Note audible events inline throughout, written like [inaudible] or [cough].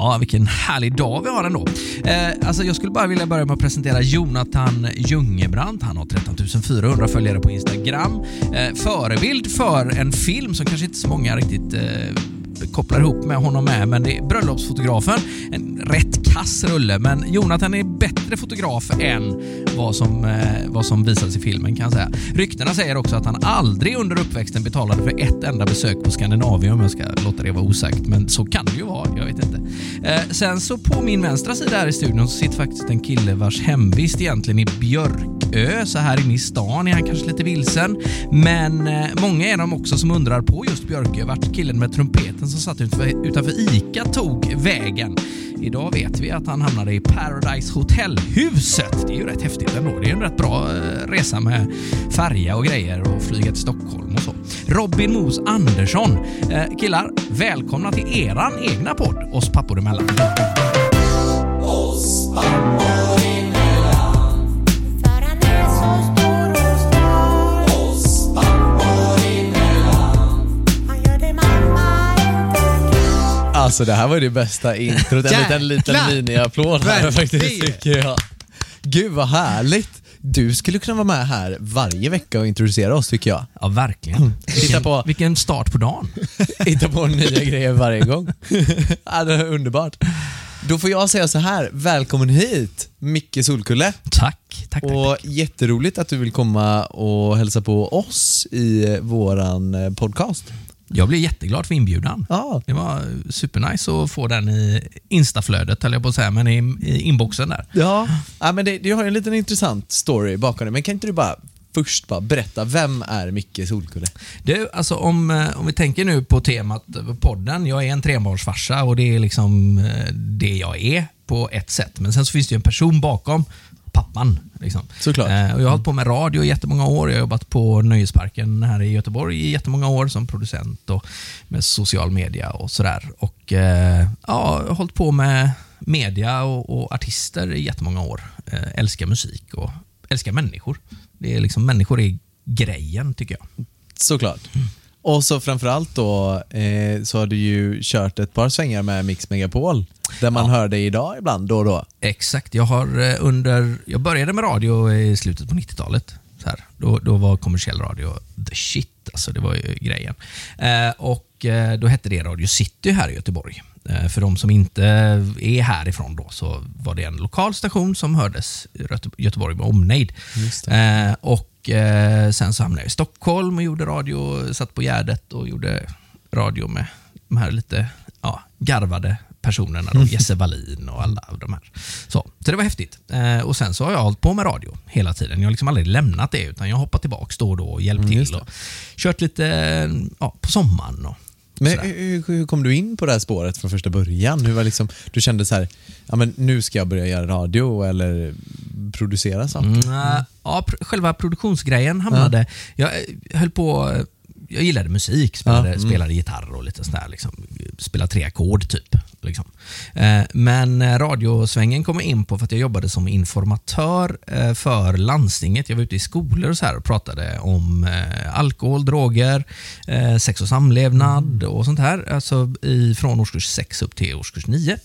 Ja, vilken härlig dag vi har ändå. Eh, alltså jag skulle bara vilja börja med att presentera Jonathan Jungebrant. Han har 13 400 följare på Instagram. Eh, förebild för en film som kanske inte så många riktigt eh, kopplar ihop med honom med, men det är Bröllopsfotografen. En rätt kass rulle, men Jonathan är bättre fotograf än vad som, eh, vad som visas i filmen kan jag säga. Ryktena säger också att han aldrig under uppväxten betalade för ett enda besök på Skandinavien om jag ska låta det vara osagt, men så kan det ju vara, jag vet inte. Eh, sen så på min vänstra sida här i studion så sitter faktiskt en kille vars hemvist egentligen är Björkö, så här inne i stan är han kanske lite vilsen. Men eh, många är de också som undrar på just Björkö vart killen med trumpeten som satt utanför, ICA tog vägen. Idag vet vi att han hamnade i Paradise Hotel-huset. Det är ju rätt häftigt ändå. Det är en rätt bra eh, resa med färja och grejer och flyga till Stockholm och så. Robin Mos Andersson. Eh, killar, välkomna till eran egna podd, Oss pappor emellan. För Alltså det här var ju det bästa introt, en liten, liten miniapplåd här faktiskt tycker jag. Gud vad härligt! Du skulle kunna vara med här varje vecka och introducera oss tycker jag. Ja, verkligen. Vilken, på- vilken start på dagen. [laughs] Hitta på nya grejer varje gång. [laughs] ja, det är underbart. Då får jag säga så här, välkommen hit Micke Solkulle. Tack, tack, tack. Och jätteroligt att du vill komma och hälsa på oss i våran eh, podcast. Jag blev jätteglad för inbjudan. Ja, Det var supernice att få den i instaflödet, höll jag på att säga, men i, i inboxen där. Ja, ja men det, du har ju en liten intressant story bakom det, men kan inte du bara först bara berätta, vem är Micke Solkulle? Du, alltså om, eh, om vi tänker nu på temat på podden. Jag är en trebarnsfarsa och det är liksom eh, det jag är på ett sätt. Men sen så finns det ju en person bakom, pappan. Liksom. Såklart. Eh, och jag har hållit på med radio i jättemånga år. Jag har jobbat på Nöjesparken här i Göteborg i jättemånga år som producent och med social media och sådär. Och eh, ja, jag har hållit på med media och, och artister i jättemånga år. Eh, älskar musik och älskar människor. Det är liksom, människor är grejen tycker jag. Såklart. Och så framförallt då eh, så har du ju kört ett par svängar med Mix Megapol, där man hör dig idag ibland då och då. Exakt. Jag, har eh, under, jag började med radio i slutet på 90-talet. Så här. Då, då var kommersiell radio the shit. Alltså, det var ju grejen. Eh, och eh, Då hette det Radio City här i Göteborg. Eh, för de som inte är härifrån då så var det en lokal station som hördes i Göte- Göteborg med omnejd. Eh, och eh, Sen så hamnade jag i Stockholm och gjorde radio, satt på Gärdet och gjorde radio med de här lite ja, garvade personerna. Då, [laughs] Jesse Wallin och alla de här. Så, så det var häftigt. Eh, och Sen så har jag hållit på med radio hela tiden. Jag har liksom aldrig lämnat det, utan jag har hoppat tillbaka då och då och hjälpt just till. Och kört lite ja, på sommaren. Och, Men hur, hur kom du in på det här spåret från första början? Hur var liksom, du kände så här, ja men nu ska jag börja göra radio eller producera saker? Mm, ja, pr- själva produktionsgrejen hamnade... Jag eh, höll på... Jag gillade musik, spelade, Ja, mm. spelade gitarr och lite sådär. Liksom, spelade tre ackord typ. Liksom. Eh, Men eh, radiosvängen kom jag in på för att jag jobbade som informatör eh, för landstinget. Jag var ute i skolor och, så här och pratade om alkohol, droger, sex och samlevnad och sånt här. Alltså från årskurs 6 upp till årskurs 9.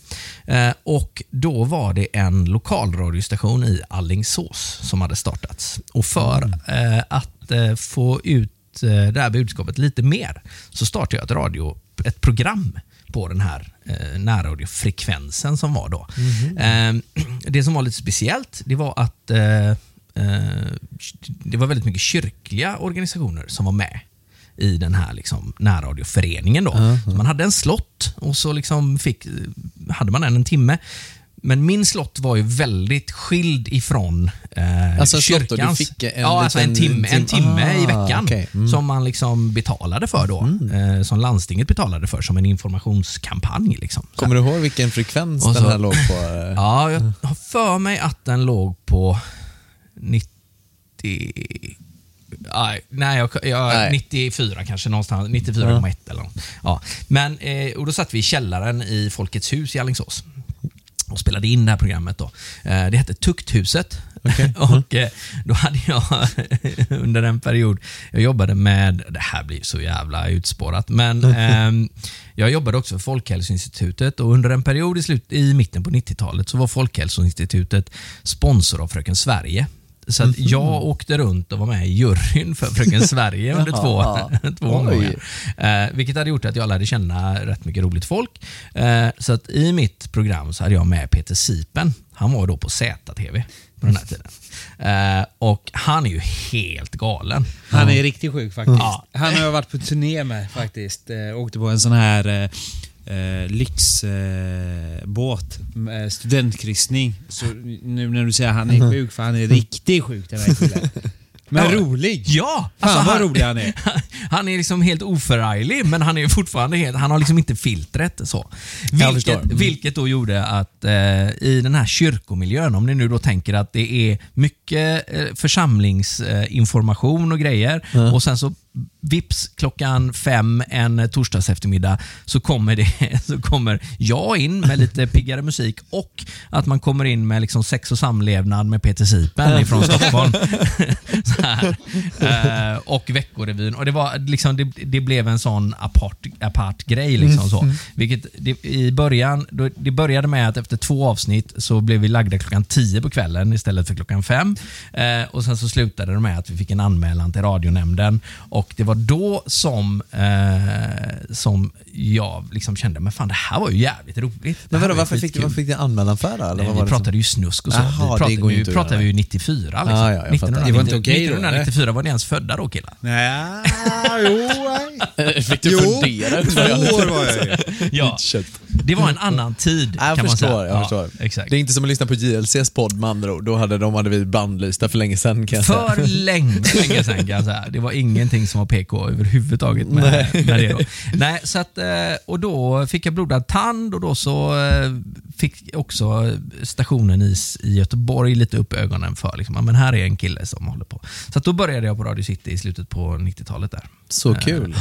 Eh, Och då var det en lokalradiostation i Allingsås som hade startats. Och för eh, att få ut det här budskapet lite mer så startade jag ett, radio, ett program på den här eh, närradiofrekvensen som var då. Eh, [clears throat] det som var lite speciellt det var att eh, eh, det var väldigt mycket kyrkliga organisationer som var med i den här liksom, närradioföreningen. Då. Så man hade en slott och så liksom fick, hade man den en timme. Men min slott var ju väldigt skild ifrån eh, Alltså slott kyrkans. fick en ja, alltså en timme, en tim- timme i Ah, veckan okej. Mm. som man liksom betalade för då. Eh, som landstinget betalade för som en informationskampanj. Liksom. Så Kommer du ihåg vilken frekvens Och den så- här låg på? [laughs] Ja, jag har för mig att den låg på 90... Nej, jag, jag, Nej. 94 kanske någonstans. 94,1 eller något. Ja. Men, eh, och då satt vi i källaren i Folkets hus i Alingsås och spelade in det här programmet. Då. Eh, det hette Tukthuset [laughs] och eh, då hade jag [laughs] under en period, jag jobbade med, det här blir så jävla utspårat, men [laughs] ehm, jag jobbade också för Folkhälsoinstitutet och under en period i, slut, i mitten på 90-talet så var Folkhälsoinstitutet sponsor av Fröken Sverige. Så att Mhm. jag åkte runt och var med i juryn för Fröken [laughs] Sverige under två, [laughs] två omgångar. Eh, vilket hade gjort att jag lärde känna rätt mycket roligt folk. Eh, så att i mitt program så hade jag med Peter Sipen. Han var då på ZTV på den här tiden. Eh, och han är ju helt galen. Han är riktigt sjuk faktiskt. Ja. Han har jag varit på turné med faktiskt. Eh, åkte på en sån här eh, lyxbåt, eh, eh, studentkryssning. Så nu när du säger att han är sjuk, för han är riktigt sjuk den här killen. [laughs] Men Ja. rolig! Ja! Fan alltså vad han- rolig han är. [laughs] Han är liksom helt oförarglig, men han är fortfarande helt, han har liksom inte filtret så. Vilket. Mm. vilket då gjorde att eh, i den här kyrkomiljön, om ni nu då tänker att det är mycket eh, församlingsinformation och grejer och sen så vips klockan fem en torsdags eftermiddag så kommer, det, [laughs] så kommer jag in med lite [laughs] piggare musik och att man kommer in med liksom sex och samlevnad med Peter Sipen ifrån Stockholm. [laughs] Eh, och Veckorevyn. Och det, var liksom, det, det blev en sån apart, apart grej. Liksom, så. Vilket det, i början, då, det började med att efter två avsnitt så blev vi lagda klockan tio på kvällen istället för klockan fem. Eh, och Sen så slutade det med att vi fick en anmälan till radionämnden. Och Det var då som, eh, som jag liksom kände, men fan det här var ju jävligt roligt. Men vadå, var varför fick, du, varför fick du anmälan för det? Eller Nej, vad vi var det som- pratade ju snusk och så. Jaha, vi pratade, nu pratar vi ju 94. Liksom. Ja, ja, jag fattar. Det var inte okej då, 1994 var ni ens födda då killar? Nej, jo, nej. [laughs] Fick du Jo, fundera? två år var jag ju. Ja, det var en annan tid Jag kan man förstår, säga. jag Ja, förstår. Exakt. Det är inte som att lyssna på JLCs podd med andra ord. Då hade de hade vi bandlysta för länge sedan kan jag. För länge, länge sedan kan jag säga. Det var ingenting som var PK överhuvudtaget med, med det. Då. Nej, så att, eh, och då fick jag blodad tand och då så eh, fick också stationen i, i Göteborg lite upp ögonen för liksom, men här är en kille som håller på. Så då började jag på Radio City i slutet på 90-talet där. Så kul.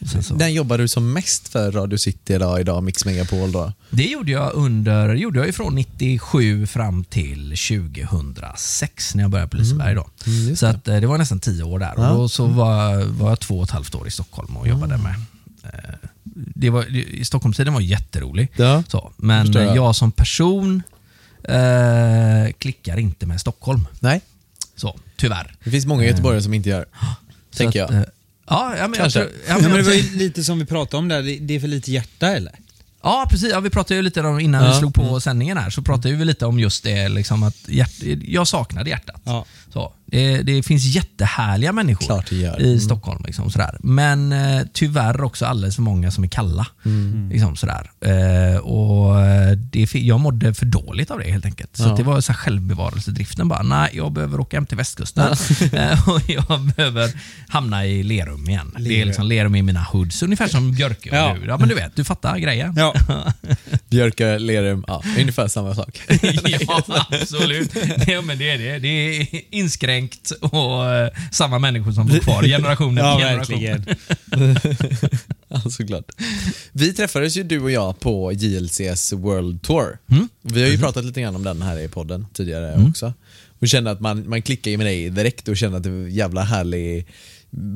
Och [gasps] sen så, När jobbar du som mest för Radio City idag, idag Mix Megapol då? Det gjorde jag under, gjorde jag ifrån 97 fram till 2006 när jag började på Liseberg. Då. Mm, så att, eh, det var nästan tio år där. Och Ja. då så var, var jag två och ett halvt år i Stockholm och jobbade Mm. med eh, det var, i Stockholmstiden var jätterolig. Ja. Så, men Förstår jag. jag. som person eh, klickar inte med Stockholm. Nej, Så, tyvärr. det finns många göteborgare som inte gör. [gasps] Så Tänker att, jag. Ja, ja, men jag tror, ja, Ja, men det var ju lite som vi pratade om där, det det är för lite hjärta eller? Ja, precis. Ja, vi pratade ju lite om innan Ja. vi slog på sändningen här, så pratade vi lite om just det, liksom att hjärt, jag saknade hjärtat. Ja. Så, det, det finns jättehärliga människor i Stockholm. Liksom, sådär. Men eh, tyvärr också alldeles för många som är kalla. Mm. Liksom, sådär. Eh, och eh, det, jag mådde för dåligt av det helt enkelt. Så Ja. det var så här självbevarelsedriften. Bara, nej, jag behöver åka hem till västkusten [laughs] Eh, och jag behöver hamna i Lerum igen. Det är Lerum. liksom Lerum i mina hoods, ungefär som Björke och Ja. du. Ja, men du vet, du fattar grejen. Ja. [laughs] Björka, Lerum, ja, ungefär samma sak. [laughs] ja, absolut. Det, men det, är det. det är inskränkt och eh, samma människor som bor kvar [laughs] generation Ja, efter generation. verkligen. [laughs] Ja, såklart. Vi träffades ju du och jag på JLCs World Tour. Mm. Vi har ju pratat lite grann om den här i podden tidigare också. Och kände att man, man klickar ju med dig direkt och känner att du är en jävla härlig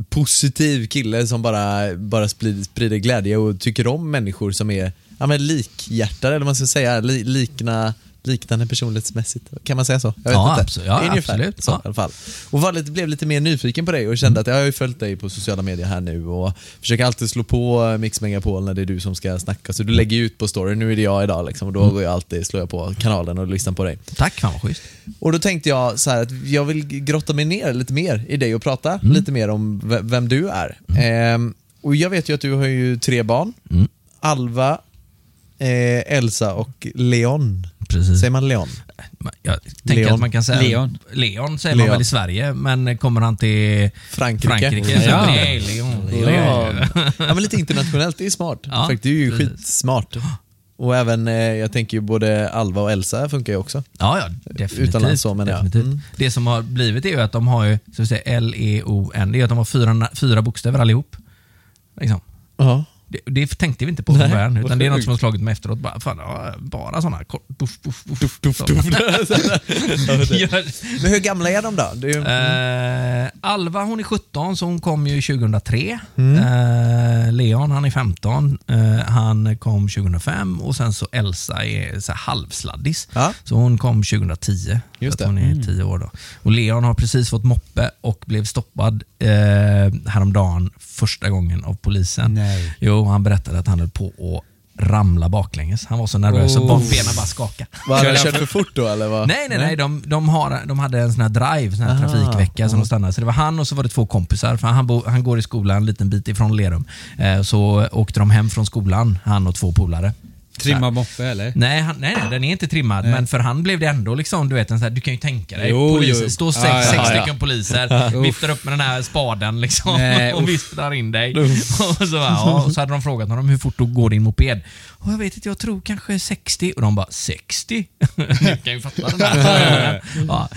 positiv kille som bara, bara sprider, sprider glädje och tycker om människor som är ja, men likhjärtade, eller vad man ska säga, li, likna, liknande personlighetsmässigt. Kan man säga så? Jag vet Ja, inte. absolut. Ja, absolut. Så, Ja. i alla fall. Och var lite, blev lite mer nyfiken på dig och kände att jag har ju följt dig på sociala medier här nu och försöker alltid slå på Mix Megapol när det är du som ska snacka. Så du lägger ju ut på story, nu är det jag idag liksom, och då går jag alltid, slår jag på kanalen och lyssnar på dig. Tack, fan vad schysst. Och då tänkte jag så här att jag vill grotta mig ner lite mer i dig och prata Mm. lite mer om vem du är. Ehm, och jag vet ju att du har ju tre barn. Mm. Alva, eh, Elsa och Leon. Precis. Säger man Leon? Jag tänker Leon. att man kan säga Leon. Leon säger Leon. man väl i Sverige, men kommer han till Frankrike. Frankrike så Ja. nej, Leon. Leon. ja, men lite internationellt, det är smart. Ja, Faktiskt, det är ju precis. skitsmart. Och även, eh, jag tänker ju både Alva och Elsa funkar ju också. Ja, ja, definitivt. Utomlands så, menar jag. Mm. Det som har blivit är ju att de har ju, ska vi säga L-E-O-N, det är att de har fyra, fyra bokstäver allihop. Liksom. Ja. Det, det tänkte vi inte på från början, utan det är något som har slagit mig efteråt. Bara, fan, ja, bara sådana kort... Tuff, tuff, så. tuff. Gör- Men hur gamla är de då? Är, Eh, Alva hon är 17, så hon kom ju 2003. Mm. Eh, Leon han är 15. Eh, han kom 2005 och sen så Elsa är så halvsladdis. Ja. Så hon kom 2010. Just så. Mm. hon är 10 år då. Och Leon har precis fått moppe och blev stoppad eh, häromdagen första gången av polisen. Nej. Jo, han berättade att han höll på att ramla baklänges. Han var så nervös så Oh. benen bara skakade. Hade han kört för fort då eller? Vad? Nej, nej, nej. De, de, har, de hade en sån här drive, sån här Aha, trafikvecka som de stannade. Så det var han och så var det två kompisar. För han, bo, han går i skolan en liten bit ifrån Lerum. Eh, så åkte de hem från skolan, han och två polare. Trimma moppe eller? Nej, han, nej, nej, den är inte trimmad. Men för han blev det ändå liksom, du vet, en sån här, du kan ju tänka dig. Jo, poliser, jo. står sex, Ja, ja, sex ja. stycken poliser, [laughs] viftar upp med den här spaden liksom Nej, [laughs] och viftar in dig. [laughs] och, så, ja, och så hade de frågat honom hur fort går din moped? Och jag vet inte, jag tror kanske 60. Och de bara 60? [laughs] du kan ju fatta den här. [laughs] ja.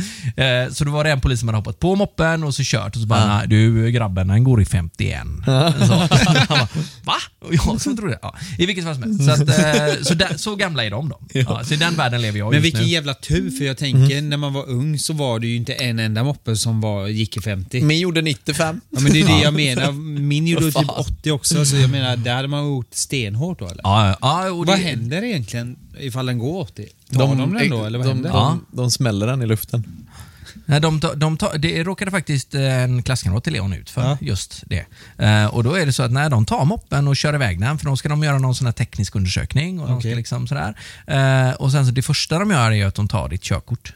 Eh, Så då var det en polis som hade hoppat på moppen och så kört och så bara, "Nej, du grabben, den går i 51. så, han [laughs] bara, Va? Och jag som trodde ja. I vilket fall som helst. Så, att, eh, så, där, så gamla är de då. Ja, så i den världen lever jag Men just vilken nu. jävla tur, för jag tänker när man var ung så var det ju inte en enda moppe som var, gick i 50. Min gjorde 95. Ja, men det är det jag menar. Min gjorde typ fan. 80 också, så jag menar, där hade man gjort stenhårt då eller? Ja, ja, ja, och Vad det, händer egentligen ifall den går 80? Tar de, den då eller vad de, händer? de, de smäller den i luften. Nej, de, ta- de, ta- det råkade faktiskt en klasskamrat till Leon ut för Ja. just det. Eh, och då är det så att när de tar moppen och kör iväg den, för då ska de göra någon sån här teknisk undersökning och de ska liksom sådär. Eh, och sen så det första de gör är att de tar ditt körkort.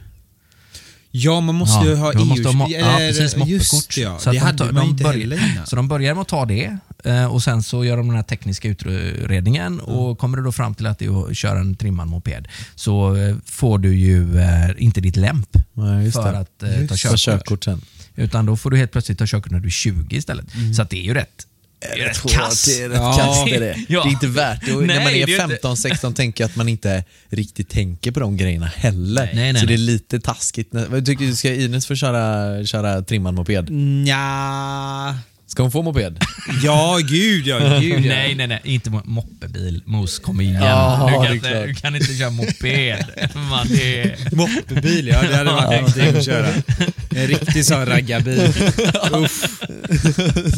Ja, man måste ju ha de EU... måste ha ja, precis, Just moppekort. det, ja. Så det de hade tar- man de inte börjar- heller innan. Så de börjar med att ta det eh, och sen så gör de den här tekniska utredningen och kommer du då fram till att du kör en trimmad moped så eh, får du ju eh, inte ditt lämp Nej, just för det. att eh, ta körkort. körkort sen. Utan då får du helt plötsligt ta körkort när du är 20 istället. Så att det är ju rätt, är rätt kass. Det är rätt Ja. kass det är det. Ja. Det är inte värt det. Och Nej, när man är ju är inte- 15-16 tänker jag att man inte riktigt tänker på de grejerna heller. Nej, nej, så det är lite taskigt. Tycker du, ska Ines få köra, köra trimmad moped? Nja... Ska hon få moped? [laughs] Ja, gud ja. Gud, ja. Nej, nej, nej. Inte mo- moppebil. Mos, kom igen. Ja, du, kan inte, du kan inte köra moped. [laughs] Man, det är... Moppebil, ja. Det hade varit någonting att köra. En riktig sån raggarbil. [laughs] Uff.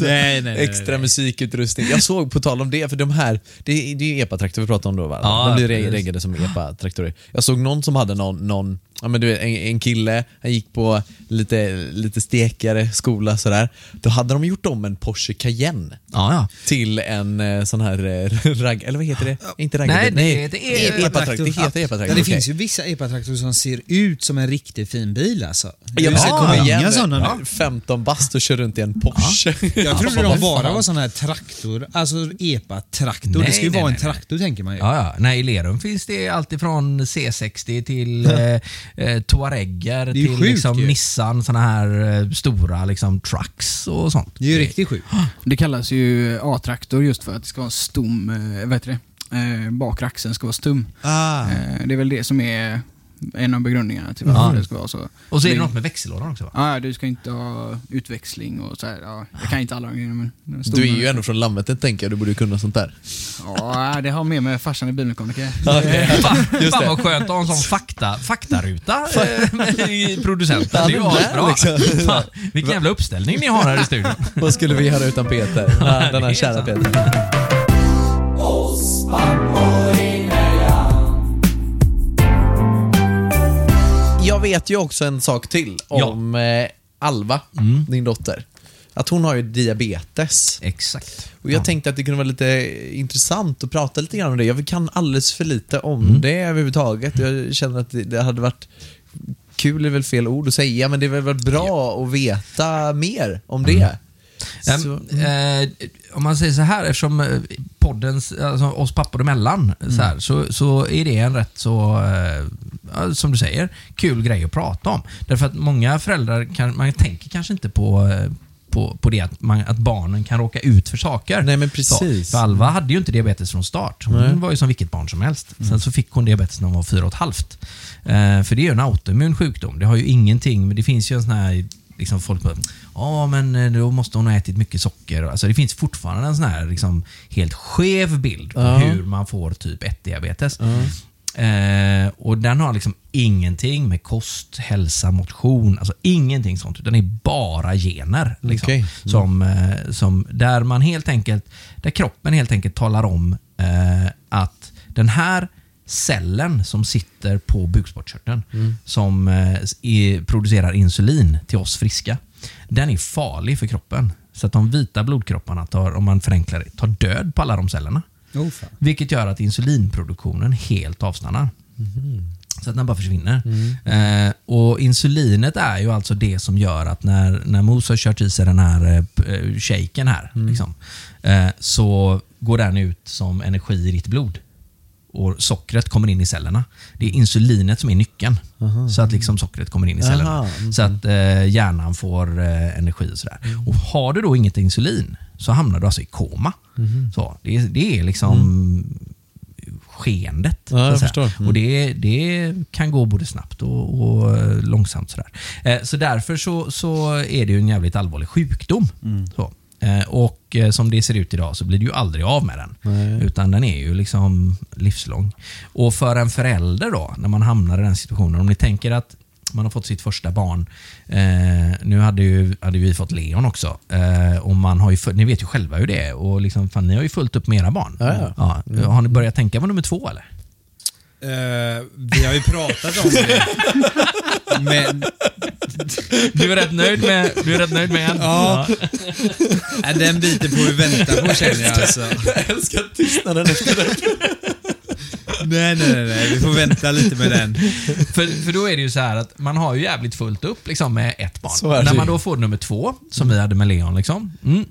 Nej, nej, nej, Extra musikutrustning. Jag såg, på tal om det, för de här, det är, det är epa-traktorer vi pratar om då va? Ja, de blir reggade som epa-traktorer. Jag såg någon som hade någon, någon ja, men du vet, en, en kille, han gick på lite, lite stekare skola sådär. Då hade de gjort om en Porsche Cayenne Ja, ja. till en eh, sån här eh, [laughs] ragg... Eller vad heter det? Inte raggarbil. Nej, det- det är- epa-traktor. Det heter Ja, epa-traktor. det okej. finns ju vissa epatraktorer som ser ut som en riktigt fin bil alltså. Ja, men Det kommer inga igen sådana ja. nu. 15 bast och kör runt i en Porsche. Jag trodde de bara var sån här traktor, alltså epa-traktor. Nej, det ska ju nej, vara en nej, nej. traktor tänker man ju. Ja, ja. Nej, i Lerum finns det allt ifrån C60 till [laughs] eh, eh, ju till sjukt liksom, ju. Nissan, såna här eh, stora liksom, trucks och sånt. Det är ju riktigt sjukt. Det kallas ju A-traktor just för att det ska vara stum, eh, vad heter det? Eh, bakre axeln ska vara stum. Ah. Eh, det är väl det som är en av begrundningarna till varför Ja. det ska vara så. Och så är det Men- något med växellådan också va? Ja, du ska inte ha utväxling och så här. Ja, jag kan inte alla de grejerna men... Du är ju ändå från Landvetter tänker jag, du borde ju kunna sånt där. Ja, det har med mig farsan i bilmekaniker. [laughs] Fan, Just fan det. vad skönt att ha en sån fakta, faktaruta eh, i producenten. Det är ju asbra. liksom. Fan, Vilken jävla uppställning ni har här i studion. [laughs] Vad skulle vi göra utan Peter? [laughs] Den här är kära. Peter. Vet ju också en sak till om eh, Alva, din dotter. Att hon har ju diabetes. Exakt. Och jag tänkte att det kunde vara lite intressant att prata lite grann om det. Jag kan alldeles för lite om det överhuvudtaget. Jag känner att det, hade varit kul är väl fel ord att säga, men det väl varit bra att veta mer om det. Så, Ehm, eh, om man säger så här, eftersom eh, poddens, alltså oss pappor emellan, så, här, så, så är det en rätt så, eh, ja, som du säger, kul grej att prata om. Därför att många föräldrar, kan, man tänker kanske inte på eh, på, på det att, man, att barnen kan råka ut för saker. Nej, men precis. Så, för Alva hade ju inte diabetes från start. Hon Nej. var ju som vilket barn som helst. Sen så fick hon diabetes när hon var fyra och ett halvt. Eh, för det är ju en autoimmun sjukdom. Det har ju ingenting, men det finns ju en sån här liksom folk bara, ja men eh, då måste hon ha ätit mycket socker. Alltså det finns fortfarande en sån här liksom, helt skev bild på Ja. hur man får typ 1-diabetes. Eh, och den har liksom ingenting med kost, hälsa, motion, alltså ingenting sånt. Utan det är bara gener. Liksom, Okej. som, eh, som, där man helt enkelt, där kroppen helt enkelt talar om eh, att den här cellen som sitter på bukspottkörteln som eh, i, producerar insulin till oss friska, den är farlig för kroppen. Så att de vita blodkropparna, tar, om man förenklar det, tar död på alla de cellerna. Oh. Vilket gör att insulinproduktionen helt avstannar. Så att den bara försvinner. Eh, och Insulinet är ju alltså det som gör att när, när Mos har kört i sig den här eh, eh, shaken här, liksom, eh, så går den ut som energi i ditt blod. Och sockret kommer in i cellerna. Det är insulinet som är nyckeln. Så att liksom sockret kommer in i cellerna. Aha. Så att eh, hjärnan får eh, energi och sådär. Mm. Och har du då inget insulin så hamnar du alltså i koma. Mhm. Så, det, är- det är liksom skeendet. Mm. Ja, säga. förstår. Mm. Och det, det kan gå både snabbt och, och eh, långsamt. Sådär. Eh, så därför så, så är det ju en jävligt allvarlig sjukdom. Mm. Så. Eh, och eh, som det ser ut idag så blir du ju aldrig av med den. Nej. Utan den är ju liksom livslång. Och för en förälder då, när man hamnar i den situationen, om ni tänker att man har fått sitt första barn. Eh, nu hade, ju, hade vi fått Leon också. Eh, och man har ju, ni vet ju själva hur det är. Och liksom, fan, ni har ju fullt upp med era barn. Ja, ja. Ja, har ni börjat tänka på nummer två eller? Eh, vi har ju pratat om det. [laughs] Men Du är rätt nöjd med, du är rätt nöjd med en? Ja. äh, den biten får vi vänta på känner jag alltså. Jag älskar tystnaden efter det. Nej, nej, nej, nej. Vi får vänta lite med den. För, för då är det ju så här att man har ju jävligt fullt upp liksom, med ett barn. När man då får nummer två, som vi hade med Leon, liksom, mm,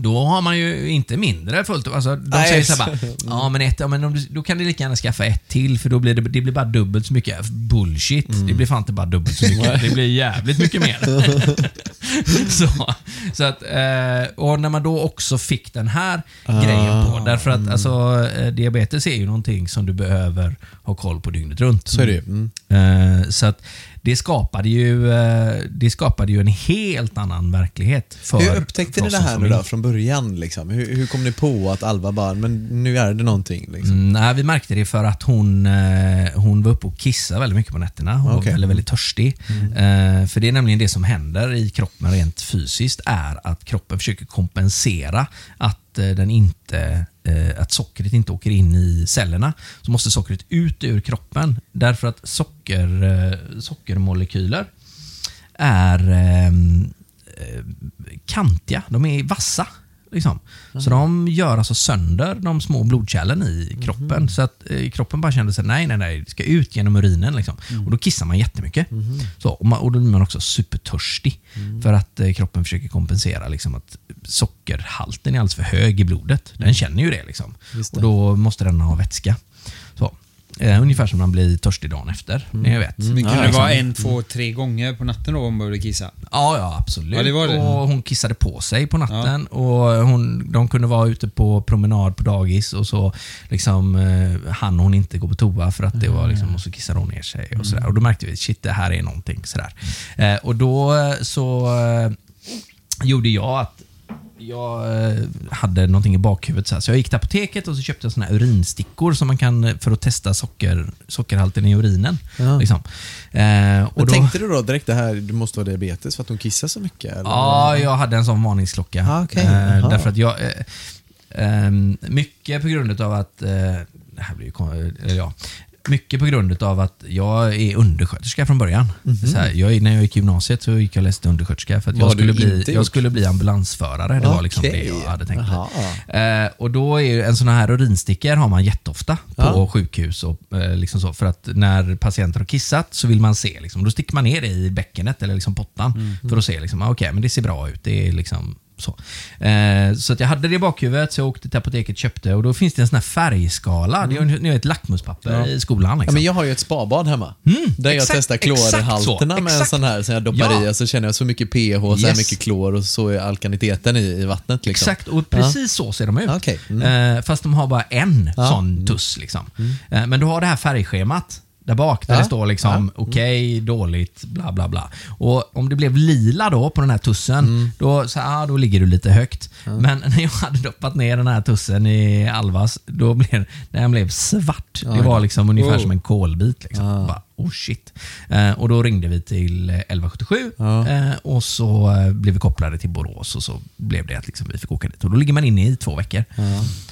då har man ju inte mindre fullt. Alltså, de Nej, säger så här så- bara, [laughs] ja men ett, ja, men du, då kan du lika gärna skaffa ett till för då blir det, det blir bara dubbelt så mycket. Bullshit. Mm. Det blir fan inte bara dubbelt så mycket. det blir jävligt mycket mer. [laughs] [laughs] så, så att, eh, och när man då också fick den här grejen på. Därför att alltså, eh, diabetes är ju någonting som du behöver ha koll på dygnet runt. Så är det. Mm. Eh, Så att det skapade ju, eh, det skapade ju en helt annan verklighet. För, Hur upptäckte ni det här nu då från början? Liksom? Hur, hur kom ni på att Alva bara, men nu är det någonting? Liksom? Mm, nej, vi märkte det för att hon, eh, hon var uppe och kissade väldigt mycket på nätterna. Hon Okej. var väldigt, väldigt törstig. Eh, för det är nämligen det som händer i kroppen rent fysiskt är att kroppen försöker kompensera att Eh, den inte eh, att sockret inte åker in i cellerna. Så måste sockret ut ur kroppen. Därför att socker, eh, sockermolekyler är kantiga. De är vassa. Liksom. Så de gör alltså sönder de små blodkärlen i kroppen. Så att eh, kroppen bara kände sig nej, nej, nej, det ska ut genom urinen. Liksom. Och då kissar man jättemycket. Så, och, man, och då blir man också supertörstig. För att eh, kroppen försöker kompensera liksom, att sockerhalten är alldeles för hög i blodet. Den känner ju det. Liksom. Det. Och då måste den ha vätska. Eh, ungefär som man blir törstig dagen efter. Ni vet. Men Ja, kunde det liksom. vara en, två, tre gånger på natten då hon behövde kissa? Ja, ja absolut. Ja, det var det. Och hon kissade på sig på natten. Och hon, de kunde vara ute på promenad på dagis och så liksom, eh, hann hon inte gå på toa för att det var liksom, och så kissade hon ner sig. Och, sådär. och Då märkte vi shit, det här är någonting. Sådär. Eh, och då eh, så eh, gjorde jag att jag eh, hade någonting i bakhuvudet. Så, här. så jag gick till apoteket och så köpte jag såna här urinstickor som man kan för att testa socker, sockerhalten i urinen. Ja. Liksom. Eh, och Men då, tänkte du då direkt det här, du måste ha diabetes för att hon kissar så mycket? Eller? Ja, jag hade en sån varningsklocka. Ah, okej. Eh, därför att jag... Eh, ehm, mycket på grund av att... Eh, det här blir ju ja. Mycket på grund av att jag är undersköterska från början. Så här, jag, när jag gick i gymnasiet så gick jag läste undersköterska för att jag skulle, bli, jag skulle bli ambulansförare. Det var liksom det jag hade tänkt mig. Eh, och då är en sån här urinstickor har man jätteofta på Ja. sjukhus. Och, eh, liksom så, för att när patienter har kissat så vill man se. Liksom, då sticker man ner det i bäckenet eller liksom pottan Mm. för att se. Liksom, ah, Okej, men det ser bra ut. Det är liksom så. Eh, så att jag hade det i bakhuvudet, så jag åkte till apoteket köpte och då finns det en sån här färgskala. Det är ju ni vet, lackmuspapper Ja. i skolan. Ja, Liksom. men jag har ju ett spabad hemma. där jag exakt- testar exakt så, klorhalterna med en sån här som jag doppar Ja. i och så känner jag så mycket pH, så här Yes. mycket klor och så är alkaniteten i, i vattnet. Liksom. Exakt, och precis så ser de ut. Okej, mm. Eh, fast de har bara en Ja. sån tuss. Liksom. Eh, men du har det här färgschemat. Där bak där Ja. det står liksom okej, dåligt, bla bla bla. Och om det blev lila då på den här tussen, Mm. då, så, ah, då ligger du lite högt. Men [laughs] när jag hade doppat ner den här tussen i Alvas, då blev den blev svart. Det var liksom ungefär Wow. som en kolbit. Liksom. Bara, oh shit. Eh, och då ringde vi till eh, 1177 Ja. eh, och så eh, blev vi kopplade till Borås och så blev det att liksom vi fick åka dit. Och då ligger man inne i två veckor.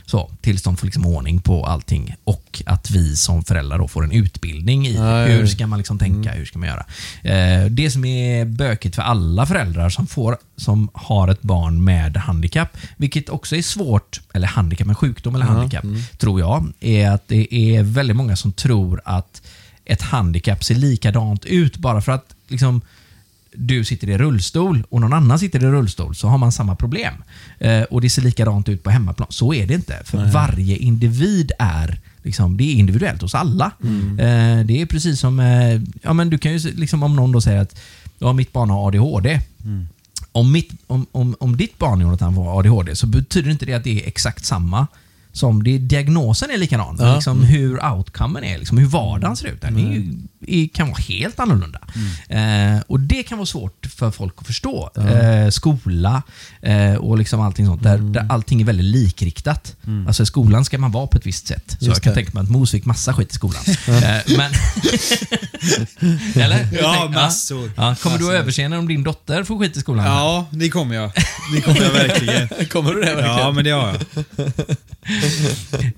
Så, tills de får liksom ordning på allting och att vi som föräldrar då får en utbildning i Ja, ja, hur ja. ska man liksom tänka, hur ska man göra. Eh, det som är bökigt för alla föräldrar som, får, som har ett barn med handikapp, vilket också är svårt, eller handikapp med sjukdom eller handikapp, tror jag, är att det är väldigt många som tror att ett handikapp ser likadant ut bara för att liksom, du sitter i rullstol och någon annan sitter i rullstol så har man samma problem. Eh, och det ser likadant ut på hemmaplan. Så är det inte. För varje individ är liksom, det är individuellt hos alla. Eh, det är precis som, eh, ja men du kan ju liksom om någon då säger att ja, mitt barn har ADHD. Om, mitt, om, om, om ditt barn Jonathan får ADHD så betyder inte det att det är exakt samma som det, diagnosen är likadan. Ja. liksom hur outcomen är, liksom hur vardagen ser ut. Den är, ju- är, kan vara helt annorlunda. Eh, och Det kan vara svårt för folk att förstå. Eh, skola eh, och liksom allting sånt. Där, där allting är väldigt likriktat. Alltså i skolan ska man vara på ett visst sätt. Så Just jag kan det. tänka mig att Mos fick massa skit i skolan. [laughs] eh, men... [laughs] Eller? Ja, massor. Ja, kommer du Massor. att överseende om din dotter får skit i skolan? Ja, det kommer jag. Det kommer jag verkligen. [laughs] Kommer du det verkligen? Ja, men det har jag.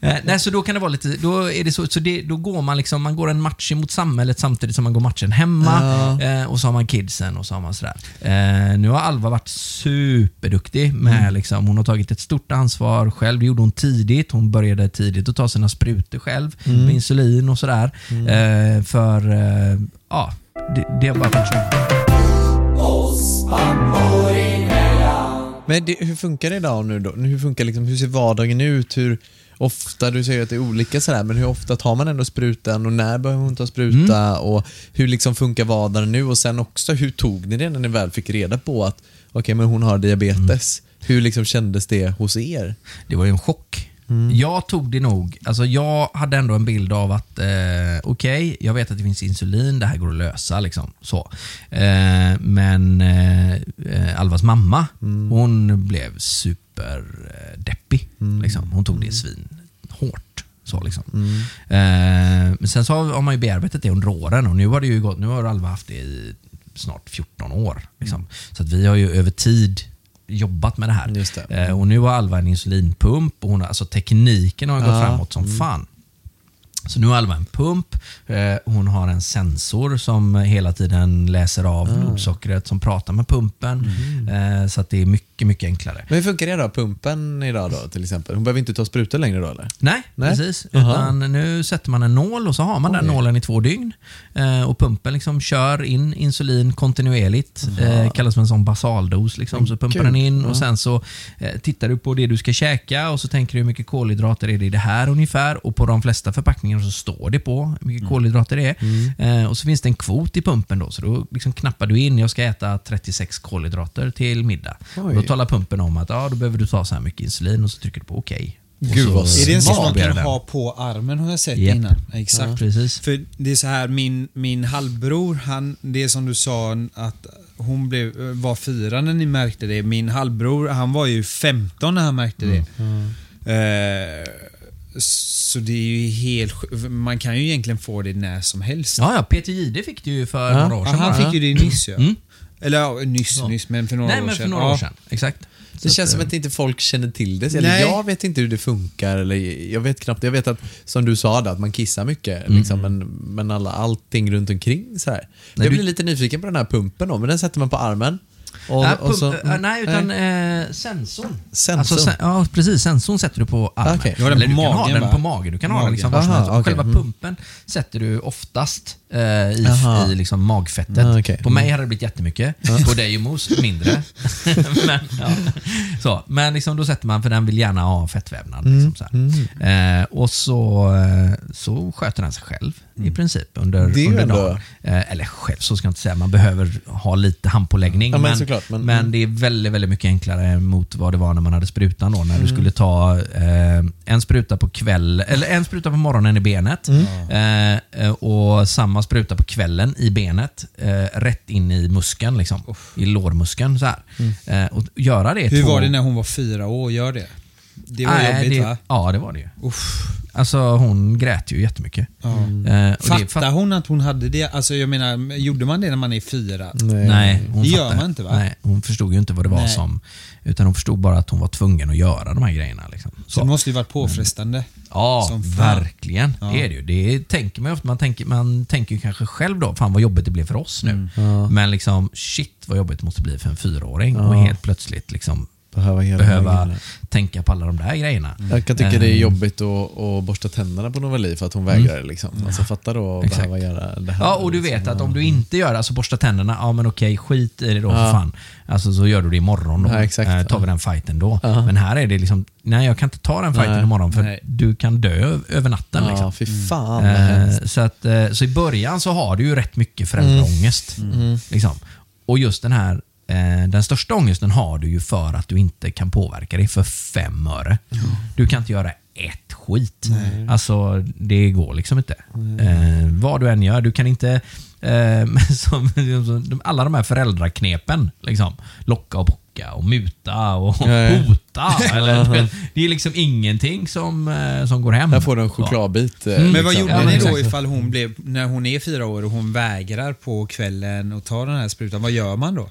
Eh, nej, så då kan det vara lite, då är det så, så det, då går man liksom, man går en match mot samhället samtidigt som man går matchen hemma eh, och så har man kidsen och så har man sådär. Eh, nu har Alva varit superduktig med liksom, hon har tagit ett stort ansvar själv. Det gjorde hon tidigt. Hon började tidigt att ta sina sprutor själv med insulin och sådär. Eh, för, ja, det, det har bara varit så. Men det, hur funkar det idag nu då? Hur funkar liksom, hur ser vardagen ut? Hur ofta, du säger att det är olika sådär, men hur ofta tar man ändå sprutan och när behöver hon ta spruta? Mm. Och hur liksom funkar vardagen nu? Och sen också, hur tog ni det när ni väl fick reda på att okej, men hon har diabetes? Mm. Hur liksom kändes det hos er? Det var ju en chock. Jag tog det nog, alltså jag hade ändå en bild av att eh, okej, jag vet att det finns insulin, det här går att lösa. Liksom, så. Eh, men eh, eh, Alvas mamma, hon blev superdeppig. Liksom. Hon tog det svin hårt. Så liksom. eh, men sen så har man ju bearbetat det under åren och nu har det ju gått, nu har Alva haft det i snart 14 år. Liksom. Så att vi har ju över tid jobbat med det här. Det. Eh, och nu har Alva en insulinpump och hon, alltså tekniken har gått Ja. framåt som fan. Så nu har Alva en pump, eh, hon har en sensor som hela tiden läser av blodsockret, som pratar med pumpen. Eh, så att det är mycket, mycket enklare. Men hur funkar det då? Pumpen idag då till exempel? Hon behöver inte ta sprutor längre då eller? Nej, Nej. precis. Aha. Utan nu sätter man en nål och så har man den Oj. nålen i två dygn. Eh, och pumpen liksom kör in insulin kontinuerligt. Eh, kallas för en sån basaldos. Liksom. Så pumpar kul. den in och sen så tittar du på det du ska käka och så tänker du hur mycket kolhydrater är det i det här ungefär. Och på de flesta förpackningar så står det på hur mycket kolhydrater det är. Eh, och så finns det en kvot i pumpen då. Så då liksom knappar du in, jag ska äta 36 kolhydrater till middag. Och då talar pumpen om att ja, då behöver du ta så här mycket insulin och så trycker du på okej. Och Gud, vad Är det en sån man kan ha på armen har jag sett Japp. innan? Exakt. Precis. För det är så här, min, min halvbror, han, det är som du sa att hon blev, var fyra när ni märkte det. Min halvbror, han var ju 15 när han märkte det. Eh, så det är ju helt Man kan ju egentligen få det när som helst. Ja, ja, Peter Jihde fick det ju för Ja. några år Ja, sedan. han bara. fick ju det nyss ja. Mm. Eller ja, nyss, Ja. nyss, men för några Nej, år men sedan. för några ja. år sedan. Exakt. Det känns som eh, att inte folk känner till det. Eller Nej. jag vet inte hur det funkar. Eller jag vet knappt. Jag vet att, som du sa, där, att man kissar mycket. Liksom, men men alla, allting runt omkring. Så här. Nej, jag blir du- lite nyfiken på den här pumpen då, men den sätter man på armen. Och, Nej, och så, äh, nej, utan eh, sensorn. Sensorn. Alltså, sen, ja, precis. Sensorn sätter du på armen. Okej. Du har den Eller på du kan ha magen, den va? på magen. Du kan ha den Magen. liksom Aha, okej. Själva Mm. pumpen sätter du oftast eh, i, i liksom magfettet. Ah, okej. På mig hade det blivit jättemycket. På dig och Mos mindre. [laughs] [laughs] men ja. så, men liksom, då sätter man, för den vill gärna ha fettvävnad. Mm. Liksom, så här. Eh, och så, eh, så sköter den sig själv i princip under, Mm. Ju under ändå- dagen. Eh, eller själv, så ska jag inte säga. Man behöver ha lite handpåläggning. Ja, men men, såklart. Men, men det är väldigt, väldigt mycket enklare mot vad det var när man hade sprutan då. När Mm. du skulle ta eh, en spruta på kväll, eller en spruta på morgonen i benet Mm. eh, eh, och samma spruta på kvällen i benet. Eh, rätt in i muskeln, liksom, i lårmuskeln. Så. Mm. Eh, och göra det Hur två... var det när hon var fyra år? Gör det? Det var Nej, jobbigt det, va? Ja, det var det ju. Uff. Alltså hon grät ju jättemycket. Ja. Eh, Fattar fatt- hon att hon hade det? Alltså jag menar, gjorde man det när man är fyra? Nej. Nej, hon Det gör man inte, va? Nej, hon förstod ju inte vad det var Nej. som... Utan hon förstod bara att hon var tvungen att göra de här grejerna. Liksom. Så det måste ju varit påfrestande. Ja, Som fan. verkligen. Ja. Det är det ju. Det tänker man ju ofta. Man tänker, man tänker ju kanske själv då, fan vad jobbigt det blev för oss nu. Mm. Ja. Men liksom, shit vad jobbigt det måste bli för en fyraåring Ja. och helt plötsligt liksom Behöva, göra behöva tänka på alla de där grejerna. Jag kan tycka det är Ehm. jobbigt att, att borsta tänderna på Novali för att hon vägrar. Liksom. Alltså, fatta då att Exakt. behöva göra det här. Ja, och du vet liksom. att om du inte gör det, alltså borsta tänderna, ja men okej, skit i det då Ja. för fan. Alltså så gör du det imorgon då. Ja, exakt. Eh, tar vi den fighten då. Ja. Men här är det liksom, nej jag kan inte ta den fighten Nej. imorgon för Nej. du kan dö över natten. Ja, Liksom. fy fan vad hemskt. Eh, så, att, eh, så i början så har du ju rätt mycket föräldraångest. Mm. Liksom. Och just den här den största ångesten har du ju för att du inte kan påverka dig för fem öre. Du kan inte göra ett skit. Alltså, det går liksom inte. Eh, vad du än gör, du kan inte... Eh, [laughs] som, alla de här föräldraknepen, liksom, locka och pocka och muta och Nej. hota. [laughs] Eller, det är liksom ingenting som, eh, som går hem. Här får du en chokladbit. eh, Mm. Men vad liksom. gjorde Ja, ni då ifall hon blev, när hon är fyra år och hon vägrar på kvällen och tar den här sprutan? Vad gör man då?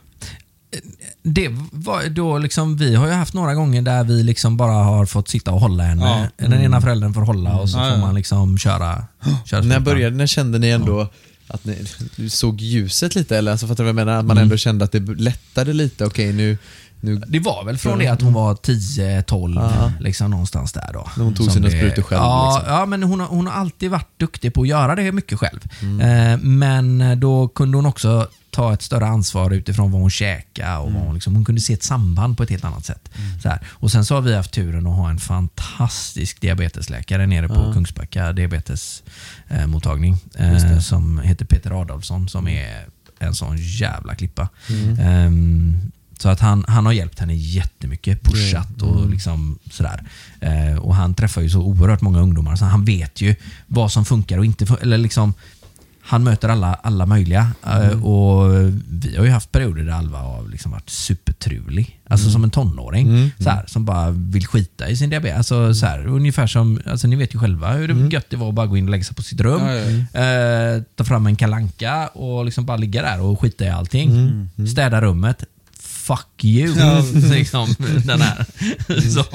Det var då liksom, vi har ju haft några gånger där vi liksom bara har fått sitta och hålla henne. Den ena föräldern får hålla och så Ja, får ja. man liksom köra, köra När började, när kände ni ändå att ni såg ljuset lite? Eller alltså, fattar du vad jag menar? Att man ändå kände att det lättade lite. Okej, nu, nu Det var väl från det att hon var 10, 12, Ja. liksom någonstans där då. När hon tog sina det- sprutor själv, Ja, liksom. ja men hon har, hon har alltid varit duktig på att göra det mycket själv. Mm. Eh, men då kunde hon också ta ett större ansvar utifrån vad hon käkade. Och vad hon, liksom, hon kunde se ett samband på ett helt annat sätt. Mm. Så här. Och Sen så har vi haft turen att ha en fantastisk diabetesläkare nere på Kungsbacka diabetesmottagning eh, som heter Peter Adolfsson som är en sån jävla klippa. Mm. Ehm, så att han, han har hjälpt henne jättemycket, pushat och liksom sådär. Eh, och han träffar ju så oerhört många ungdomar så han vet ju vad som funkar och inte. Eller liksom, han möter alla, alla möjliga. Eh, och vi har ju haft perioder där Alva har liksom varit supertrulig. Alltså som en tonåring. Så här, som bara vill skita i sin diabetes. Alltså, så här, ungefär som, alltså, ni vet ju själva hur det gött det var att bara gå in och lägga sig på sitt rum. Eh, ta fram en kalanka och liksom bara ligga där och skita i allting. Städa rummet. Fuck you. [laughs] liksom, den här. så,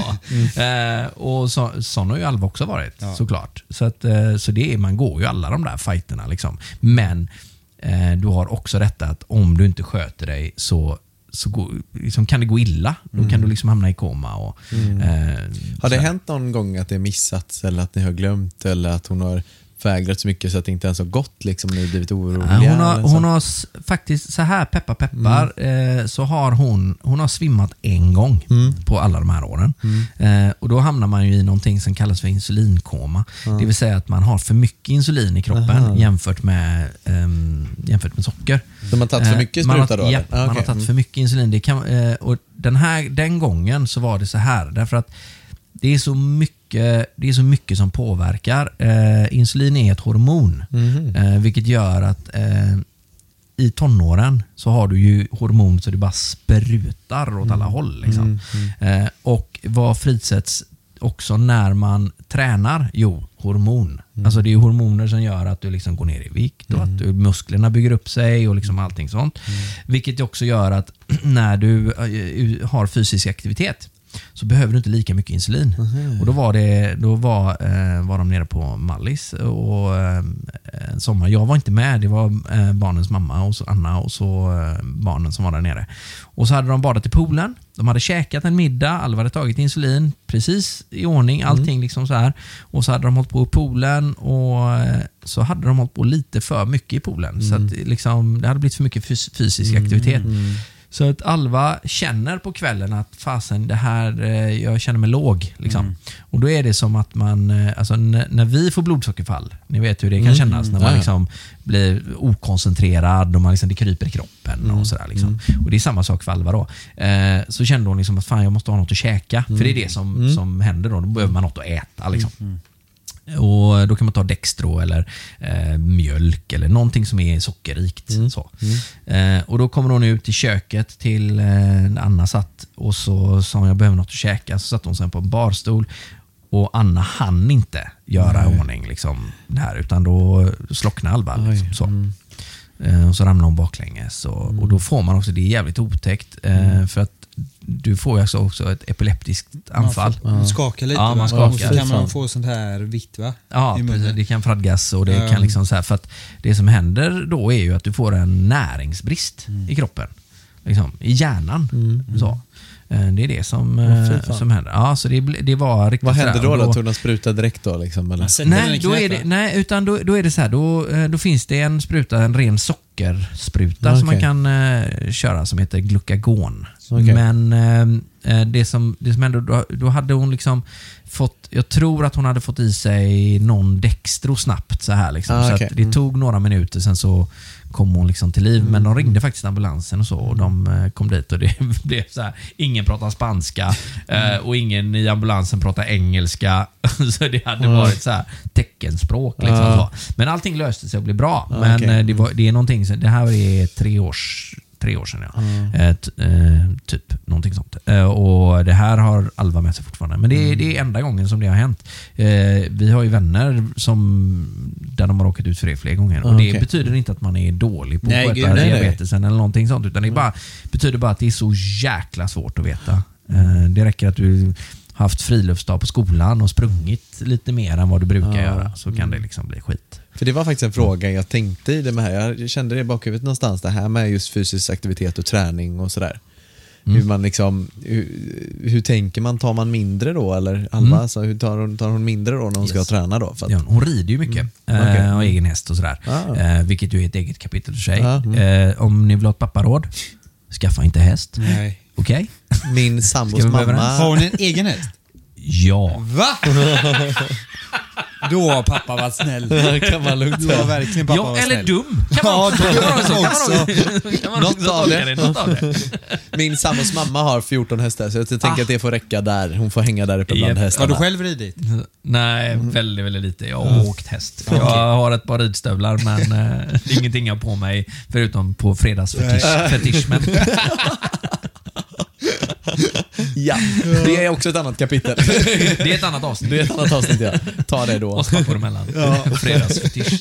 eh, och så, sån har ju Alva också varit såklart. Så, att, eh, så det är, man går ju alla de där fighterna. Liksom. Men eh, du har också detta att om du inte sköter dig så så går, liksom, kan det gå illa. Då kan du liksom hamna i koma. Och, eh, Har det hänt någon gång att det missats eller att ni har glömt eller att hon har vägrat så mycket så att det inte ens har gått liksom, har blivit oroliga? Hon har, hon har faktiskt, så här peppar peppar, eh, så har hon, hon har svimmat en gång på alla de här åren. Eh, och Då hamnar man ju i någonting som kallas för insulinkoma. Det vill säga att man har för mycket insulin i kroppen jämfört med, ehm, jämfört med socker. Så man har tagit för Eh, mycket har- spruta då? Ja? Ah, man har tagit för mycket insulin. Det kan, eh, och den, här, den gången så var det så här, därför att det är så mycket, det är så mycket som påverkar. Eh, insulin är ett hormon, Mhm. eh, vilket gör att eh, i tonåren så har du ju hormon så det bara sprutar åt alla håll. Liksom. Eh, och vad frisätts också när man tränar? Jo, hormon. Alltså det är hormoner som gör att du liksom går ner i vikt och att du, musklerna bygger upp sig och liksom allting sånt. Vilket också gör att [clears throat] när du eh, har fysisk aktivitet så behöver du inte lika mycket insulin. Och Då var, det, då var, eh, var de nere på Mallis och eh, en sommar. Jag var inte med, det var eh, barnens mamma och så Anna och så barnen som var där nere. Och så hade de badat i poolen. De hade käkat en middag, Alva hade tagit insulin, precis i ordning, allting liksom så här. Och så hade de hållit på i poolen och så hade de hållit på lite för mycket i poolen. Så att liksom, det hade blivit för mycket fys- fysisk aktivitet. Så att Alva känner på kvällen att fasen, det här, eh, jag känner mig låg. Liksom. Och då är det som att man, eh, alltså när vi får blodsockerfall, ni vet hur det kan kännas när man Ja. liksom blir okoncentrerad och man liksom, det kryper i kroppen och sådär. Liksom. Och det är samma sak för Alva då. Eh, så kände hon liksom att fan, jag måste ha något att käka. För det är det som, som händer då. Då behöver man något att äta. Liksom. Och Då kan man ta Dextro eller eh, mjölk eller någonting som är sockerrikt. Så. Eh, och Då kommer hon ut i köket till eh, Anna satt och så sa hon jag behöver något att käka. Så satt hon sen på en barstol och Anna hann inte göra i ordning liksom, det här utan då slocknade Alva. Liksom, så. Eh, och så ramlar hon baklänges. Och, och då får man också, det är jävligt otäckt, eh, för att du får ju alltså också ett epileptiskt anfall. Man skakar lite Ja, man Och skakar. så kan man få sånt här vitt va? Ja, precis. det kan fradgas och det Ja. kan liksom så här, för att det som händer då är ju att du får en näringsbrist Mm. i kroppen. Liksom, I hjärnan. Så. Eh, Det är det som, fan. som händer. Ja, så det, det var riktigt Vad hände då? Och då? Tog de spruta direkt då? Liksom, eller? I Nej, då är det, nej, utan då, då är det så här. Då, eh, då finns det en spruta, en ren sockerspruta Ah, som man kan eh, köra som heter glukagon. Okej. Men eh, det, som, det som hände, då, då hade hon liksom fått, jag tror att hon hade fått i sig någon Dextro snabbt så här liksom. Ah, så okej. att det tog några minuter, sen så kom hon liksom till liv. Men Mm. de ringde faktiskt ambulansen och så och de eh, kom dit och det [laughs] blev så här. Ingen pratar spanska Mm. eh, och ingen i ambulansen pratar engelska. [laughs] så det hade Mm. varit så här teckenspråk. Liksom, så. Men allting löste sig och blev bra. Ja, Men eh, det, var, det är någonting, så- det här är tre års tre år sedan. Ja. Eh, t- eh, typ, någonting sånt. Eh, och Det här har Alva med sig fortfarande. Men det Mm. är, det är enda gången som det har hänt. Eh, vi har ju vänner som, där de har råkat ut för det fler gånger. Och Det Okej. betyder inte att man är dålig på Nej, att sköta diabetesen eller någonting sånt. Utan det är bara, betyder bara att det är så jäkla svårt att veta. Eh, det räcker att du haft friluftsdag på skolan och sprungit lite mer än vad du brukar göra. Så kan det liksom bli skit. För det var faktiskt en fråga jag tänkte i det med här. Jag kände det i bakhuvudet någonstans, det här med just fysisk aktivitet och träning och sådär. Mm. Hur man liksom, hur, hur tänker man? Tar man mindre då eller? Alva, Mm. alltså, hur tar hon, tar hon mindre då när hon ska Yes. träna då? För att, Ja, hon rider ju mycket. Mm. Eh, och egen häst och sådär. Ah. Eh, vilket ju är ett eget kapitel för sig. Ja, mm. Eh, om ni vill ha ett papparåd, skaffa inte häst. Nej. Okej? Min sambos Ska mamma... Har hon en egen häst? Ja. Va? [laughs] [laughs] Då har pappa varit snäll. kan man lugnt Då har säga. verkligen pappa ja varit eller snäll. dum. Kan man Ja, också, dum kan man också, kan man också. också, kan man Något av det. Något av det. Min sambos mamma har 14 hästar så jag tänker Ah. att det får räcka där. Hon får hänga där uppe bland Japp. Har hästarna. du själv ridit? Nej, väldigt, väldigt lite. Jag har åkt häst. Jag har ett par ridstövlar, men eh, det är ingenting jag har på mig förutom på fredagsfetishmen. [laughs] Ja, det är också ett annat kapitel. Det är ett annat avsnitt. Det är ett annat avsnitt ja. Ta det då. Oss pappor emellan. Fredagsfetisch.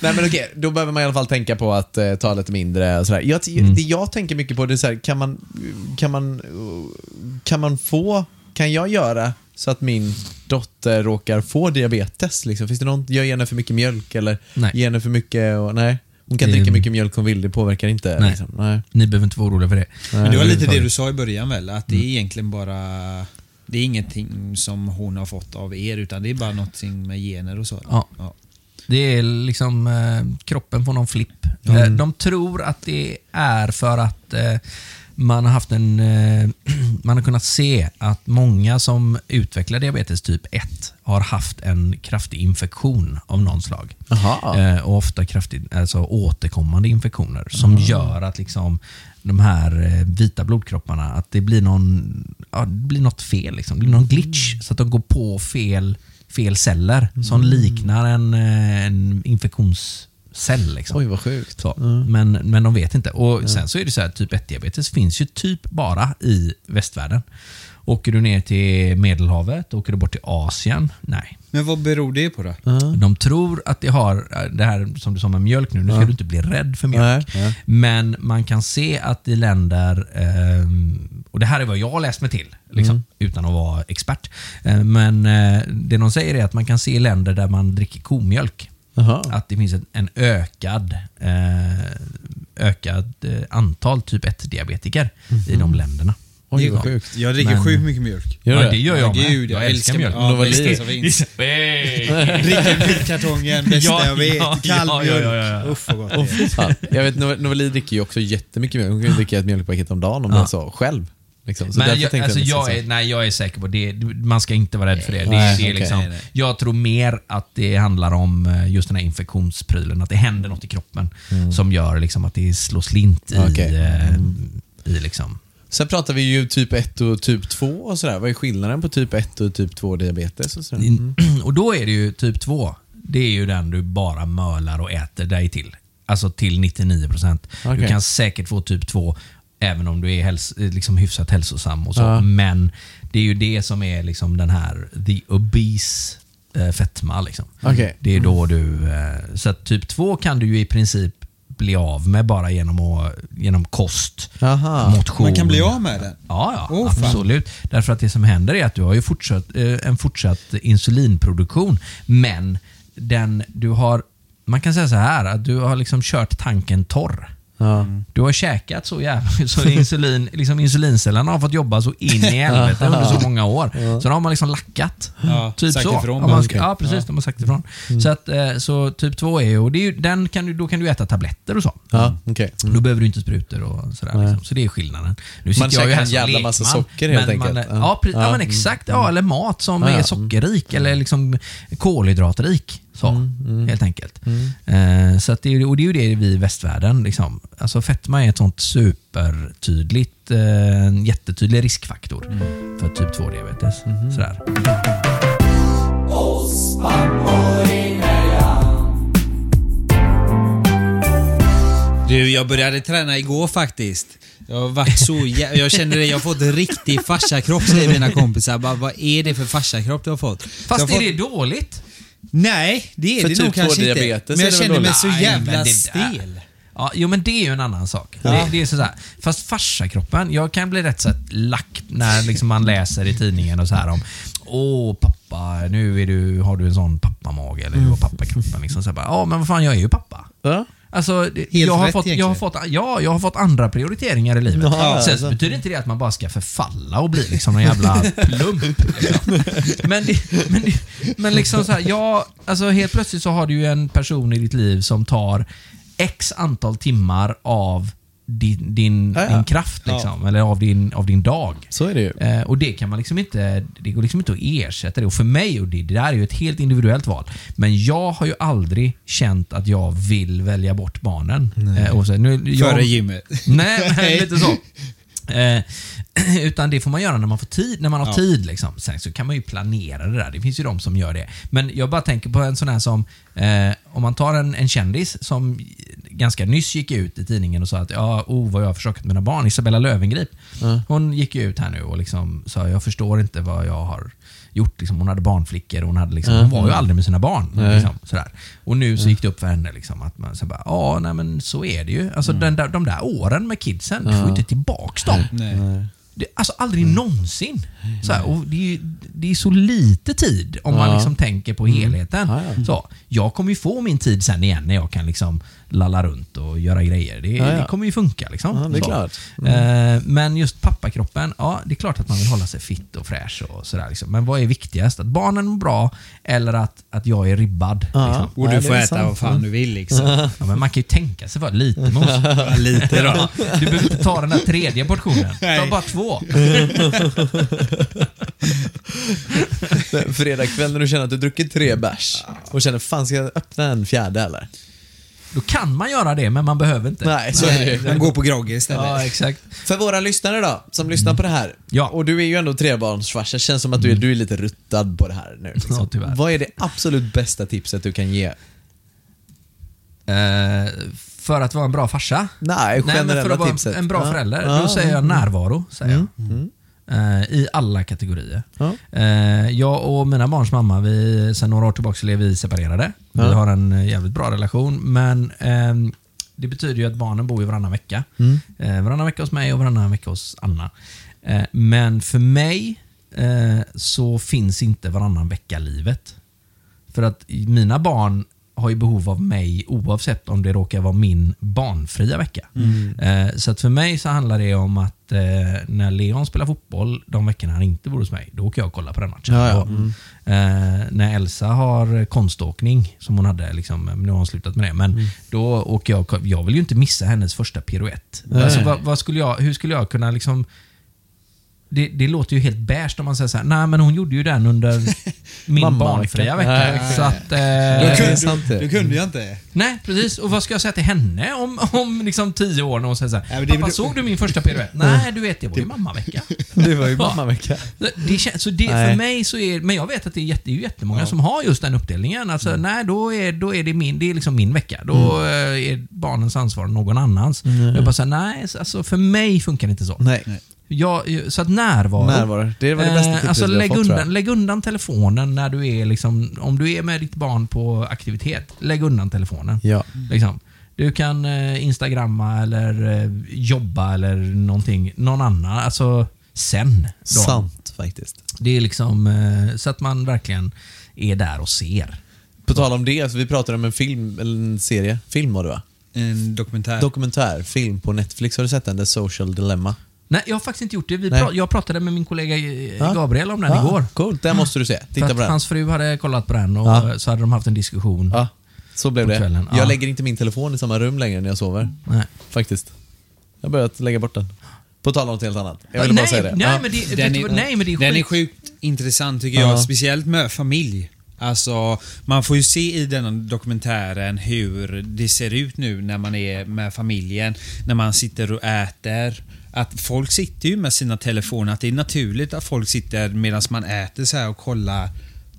Nej men okej, då behöver man i alla fall tänka på att eh, ta lite mindre och sådär. Jag, Det jag tänker mycket på det är så här, kan man, kan man, kan man få, kan jag göra så att min dotter råkar få diabetes? Liksom? Finns det något, jag ger henne för mycket mjölk eller Nej. ger henne för mycket? Och, nej. Hon kan dricka mycket mjölk hon vill, det påverkar inte. Nej. Liksom. nej. Ni behöver inte vara oroliga för det. Men det var lite det du sa i början väl? Att det är egentligen bara... Det är ingenting som hon har fått av er utan det är bara någonting med gener och så. Ja. Ja. Det är liksom eh, kroppen får någon flipp. Eh, de tror att det är för att eh, man har haft en... Eh, [clears throat] man har kunnat se att många som utvecklar diabetes typ 1 har haft en kraftig infektion av någon slag. Eh, och ofta kraftigt, alltså återkommande infektioner som gör att liksom de här eh, vita blodkropparna, att det blir, någon, ja, det blir något fel. Liksom. Det blir någon glitch så att de går på fel, fel celler som liknar en, eh, en infektionscell. Liksom. Oj vad sjukt. Så. Men, men de vet inte. Och Sen så är det så här, typ 1-diabetes finns ju typ bara i västvärlden. Åker du ner till Medelhavet, åker du bort till Asien? Nej. Men vad beror det på då? De tror att det har, det här som du sa med mjölk nu, nu ska du inte bli rädd för mjölk. Nej. Men man kan se att i länder, ehm, och det här är vad jag har läst mig till, liksom, utan att vara expert. Eh, Men eh, det de säger är att man kan se i länder där man dricker komjölk, Jaha. att det finns en, ökad, eh, ökad eh, antal typ 1-diabetiker i de länderna. Oj vad sjukt. Jag dricker Men- sjukt mycket mjälk. Gör ja, det? det gör jag Ja, med. gud, jag älskar mjölk. Ja, Ja, så fint. [laughs] visst. Eh, Dricka milkartongen, bästa Ja, jag vet. ja, Kall ja, mjölk. ja, ja, ja. Uff vad gott det är. fan. Jag vet, Nov- Novali dricker ju också jättemycket mjölk. Hon kan ju dricka ett mjölkpaket om dagen om Ja. så, själv. Liksom. Så Men därför jag, tänkte alltså nästan jag, så. är, nej, jag är säker på det. Man ska inte vara rädd för det. det, Nej, det är okej. liksom, Nej, nej. Jag tror mer att det handlar om eh, just den här infektionsprylen. Att det händer något i kroppen som gör liksom att det slår slint i, Mm. Okej. eh, i liksom... Sen pratar vi ju typ 1 och typ 2 och sådär. Vad är skillnaden på typ 1 och typ 2 diabetes? Och sådär? Mm. [clears throat] Och då är det ju typ 2. Det är ju den du bara mölar och äter dig till. Alltså till 99%. Du Okej. kan säkert få typ 2 även om du är häls liksom hyfsat hälsosam och så. Ja. Men det är ju det som är liksom den här the obese eh, fetma. Liksom. Okej. Det är då du... Eh, så att typ 2 kan du ju i princip bli av med bara genom, att, genom kost, Aha. motion. Man kan bli av med den. Ja, ja fan. absolut. Därför att det som händer är att du har ju fortsatt, eh, en fortsatt insulinproduktion, men den, du har, man kan säga så här, att du har liksom kört tanken torr. Ja. Du har käkat så jävla så insulin, liksom insulincellerna har fått jobba så in i helvete under så många år. Så då har man liksom lackat. Ja, typ sagt så. ifrån man ska, Okej. ja, precis. De har sagt ifrån. Så, att, eh, så typ 2 är ju, och det är ju, den kan du, då kan du äta tabletter och så. Ja, okej. Då behöver du inte sprutor och sådär. Liksom. Så det är skillnaden. Nu Man sitter jag ju käkar en jävla lekman, massa socker helt men Man, enkelt. ja, ja, Ja. men exakt. Ja, eller mat som Ja, ja. är sockerrik eller liksom kolhydratrik. Så, Mm, helt enkelt. Eh, så att det, och det är ju det vi i västvärlden. Liksom. Alltså fetma är ett sånt supertydligt, eh, jättetydlig riskfaktor Mm. för typ 2-diabetes. Sådär. Du, jag började träna igår faktiskt. Jag har varit så jä- Jag känner det, jag har fått riktig farsakropp säger mina kompisar. Bara, vad är det för farsakropp du har fått? Fast har är fått... det dåligt? Nej, det är För det typ nog kanske inte. diabetes Men är jag det väl känner mig dåligt? så Nej, jävla det där- stel. Ja, jo men det är ju en annan sak. Det, det är sådär. Fast farsakroppen, jag kan bli rätt så lack när liksom man läser i tidningen och så här om Åh pappa, nu är du, har du en sån pappamage eller du har pappakroppen. Liksom. Så här bara, ja men vad fan, jag är ju pappa. Ja. Alltså, jag, har rätt fått, jag, har fått, ja, jag har fått andra prioriteringar i livet. Ja, Sen alltså. betyder inte det att man bara ska förfalla och bli liksom en jävla plump. Liksom. Men, det, men, det, men liksom så här, ja, alltså helt plötsligt så har du ju en person i ditt liv som tar x antal timmar av din, din, Ja, ja. din kraft, liksom, eller av din, av din dag. Så är det ju. Eh, och det kan man liksom inte, det går liksom inte att ersätta det. Och för mig, och det, det där är ju ett helt individuellt val, men jag har ju aldrig känt att jag vill välja bort barnen. Eh, och så, nu, jag, Före gymmet. Nej, [laughs] men lite så. Eh, [clears throat] utan det får man göra när man får tid, när man har Ja. tid. Liksom. Sen så kan man ju planera det där. Det finns ju de som gör det. Men jag bara tänker på en sån här som, eh, om man tar en, en kändis som ganska nyss gick ut i tidningen och sa att ja, oh, vad jag har försökt med mina barn. Isabella Löwengrip. Hon gick ju ut här nu och liksom sa jag förstår inte vad jag har gjort. Liksom, hon hade barnflickor och hon, hade liksom, hon var ju aldrig med sina barn. Liksom, sådär. Och nu så gick det upp för henne liksom, att man så bara, ja, nej men så är det ju. Alltså den där, de där åren med kidsen, du får ju inte tillbaks dem. Nej. Det, alltså aldrig någonsin. Så här, och det, är, ju- det är så lite tid om man Ja. liksom tänker på helheten. Ja, ja. Så, jag kommer ju få min tid sen igen när jag kan liksom lalla runt och göra grejer. Det, Ja, ja. det kommer ju funka. Liksom. Ja, det är Så. klart. Eh, Men just pappakroppen, ja det är klart att man vill hålla sig fit och fräsch och sådär. Liksom. Men vad är viktigast? Att barnen mår bra eller att, att jag är ribbad? Ja. Liksom? Och du får äta sant. vad fan du vill liksom. Ja, men man kan ju tänka sig för lite mos. [laughs] Lite då. Du behöver inte ta den där tredje portionen. Ta bara två. [laughs] Fredag kväll när du känner att du druckit tre bärs och känner fan ska jag öppna en fjärde eller? Då kan man göra det, men man behöver inte. Nej, så är det ju. Man går på grogger istället. Ja, exakt. För våra lyssnare då, som lyssnar på det här. Ja. Och du är ju ändå trebarnsfarsa, känns som att du är, du är lite ruttad på det här nu. Liksom. Ja, tyvärr. Vad är det absolut bästa tipset du kan ge? Eh, för att vara en bra farsa? Nej, Nej, men generella för att vara tipset. en bra förälder, då säger jag närvaro. Säger jag. Mm. Eh, I alla kategorier. Ja. Eh, jag och mina barns mamma, vi, sen några år tillbaka är vi separerade. Vi Ja. har en eh, jävligt bra relation, men ehm, det betyder ju att barnen bor ju varannan vecka. Mm. Varannan vecka hos mig och varannan vecka hos Anna. Men för mig så finns inte varannan vecka-livet. För att mina barn har ju behov av mig oavsett om det råkar vara min barnfria vecka. Eh, så att för mig så handlar det om att eh, när Leon spelar fotboll de veckorna han inte bor hos mig, då åker jag och kollar på den matchen. Ja, ja. Och, eh, när Elsa har konståkning, som hon hade, liksom, nu har hon slutat med det, men då åker jag Jag vill ju inte missa hennes första piruett. Alltså, vad, vad skulle jag, hur skulle jag kunna liksom det, det låter ju helt beige om man säger så här, nej men hon gjorde ju den under min barnfria vecka. Nej, så att, Det eh, är sant det. Du kunde jag inte. nej, precis. Och vad ska jag säga till henne om, om liksom tio år när hon säger så här, Ja, det- Pappa, det- såg du min första piruett? [laughs] Nej, du vet, det var ju mammavecka. [laughs] Det var ju Ja. mammavecka. Det känns, så det, för Nej. mig så är, men jag vet att det är, jätte, det är jättemånga som har just den uppdelningen. Alltså, Mm. nej, då är, då är det min, det är liksom min vecka. Då eh, är barnens ansvar någon annans. Jag bara säger nej, alltså för mig funkar det inte så. Nej. Jag, så att närvaro. Närvaro. Det var det bästa Eh, alltså lägg, fått undan, lägg undan telefonen när du är liksom, om du är med ditt barn på aktivitet. Lägg undan telefonen. Ja. Liksom. Du kan eh, instagramma eller eh, jobba eller någonting, någon annan. Alltså sen. Då. Sant faktiskt. Det är liksom eh, så att man verkligen är där och ser. På tal om det, alltså, vi pratade om en film, eller en serie. Film var det va? En dokumentär. Dokumentär, film på Netflix. Har du sett den? The Social Dilemma. Nej, jag har faktiskt inte gjort det. Vi Nej. pra- jag pratade med min kollega eh, Ja. Gabriel om den igår. Coolt, den måste du se. För Titta på den. hans fru hade kollat på den och Ja. så hade de haft en diskussion. Ja, så blev det. kvällen, ja. Jag lägger inte min telefon i samma rum längre när jag sover. Nej. Faktiskt. Jag har börjat lägga bort den. På tal om något helt annat. Jag ville nej, bara säga det. Nej, Ja. men det, Den är, nej, men det är den är sjukt intressant tycker Ja. jag, speciellt med familj. Alltså, man får ju se i denna dokumentären hur det ser ut nu när man är med familjen, när man sitter och äter. Att folk sitter ju med sina telefoner, att det är naturligt att folk sitter medan man äter så här och kollar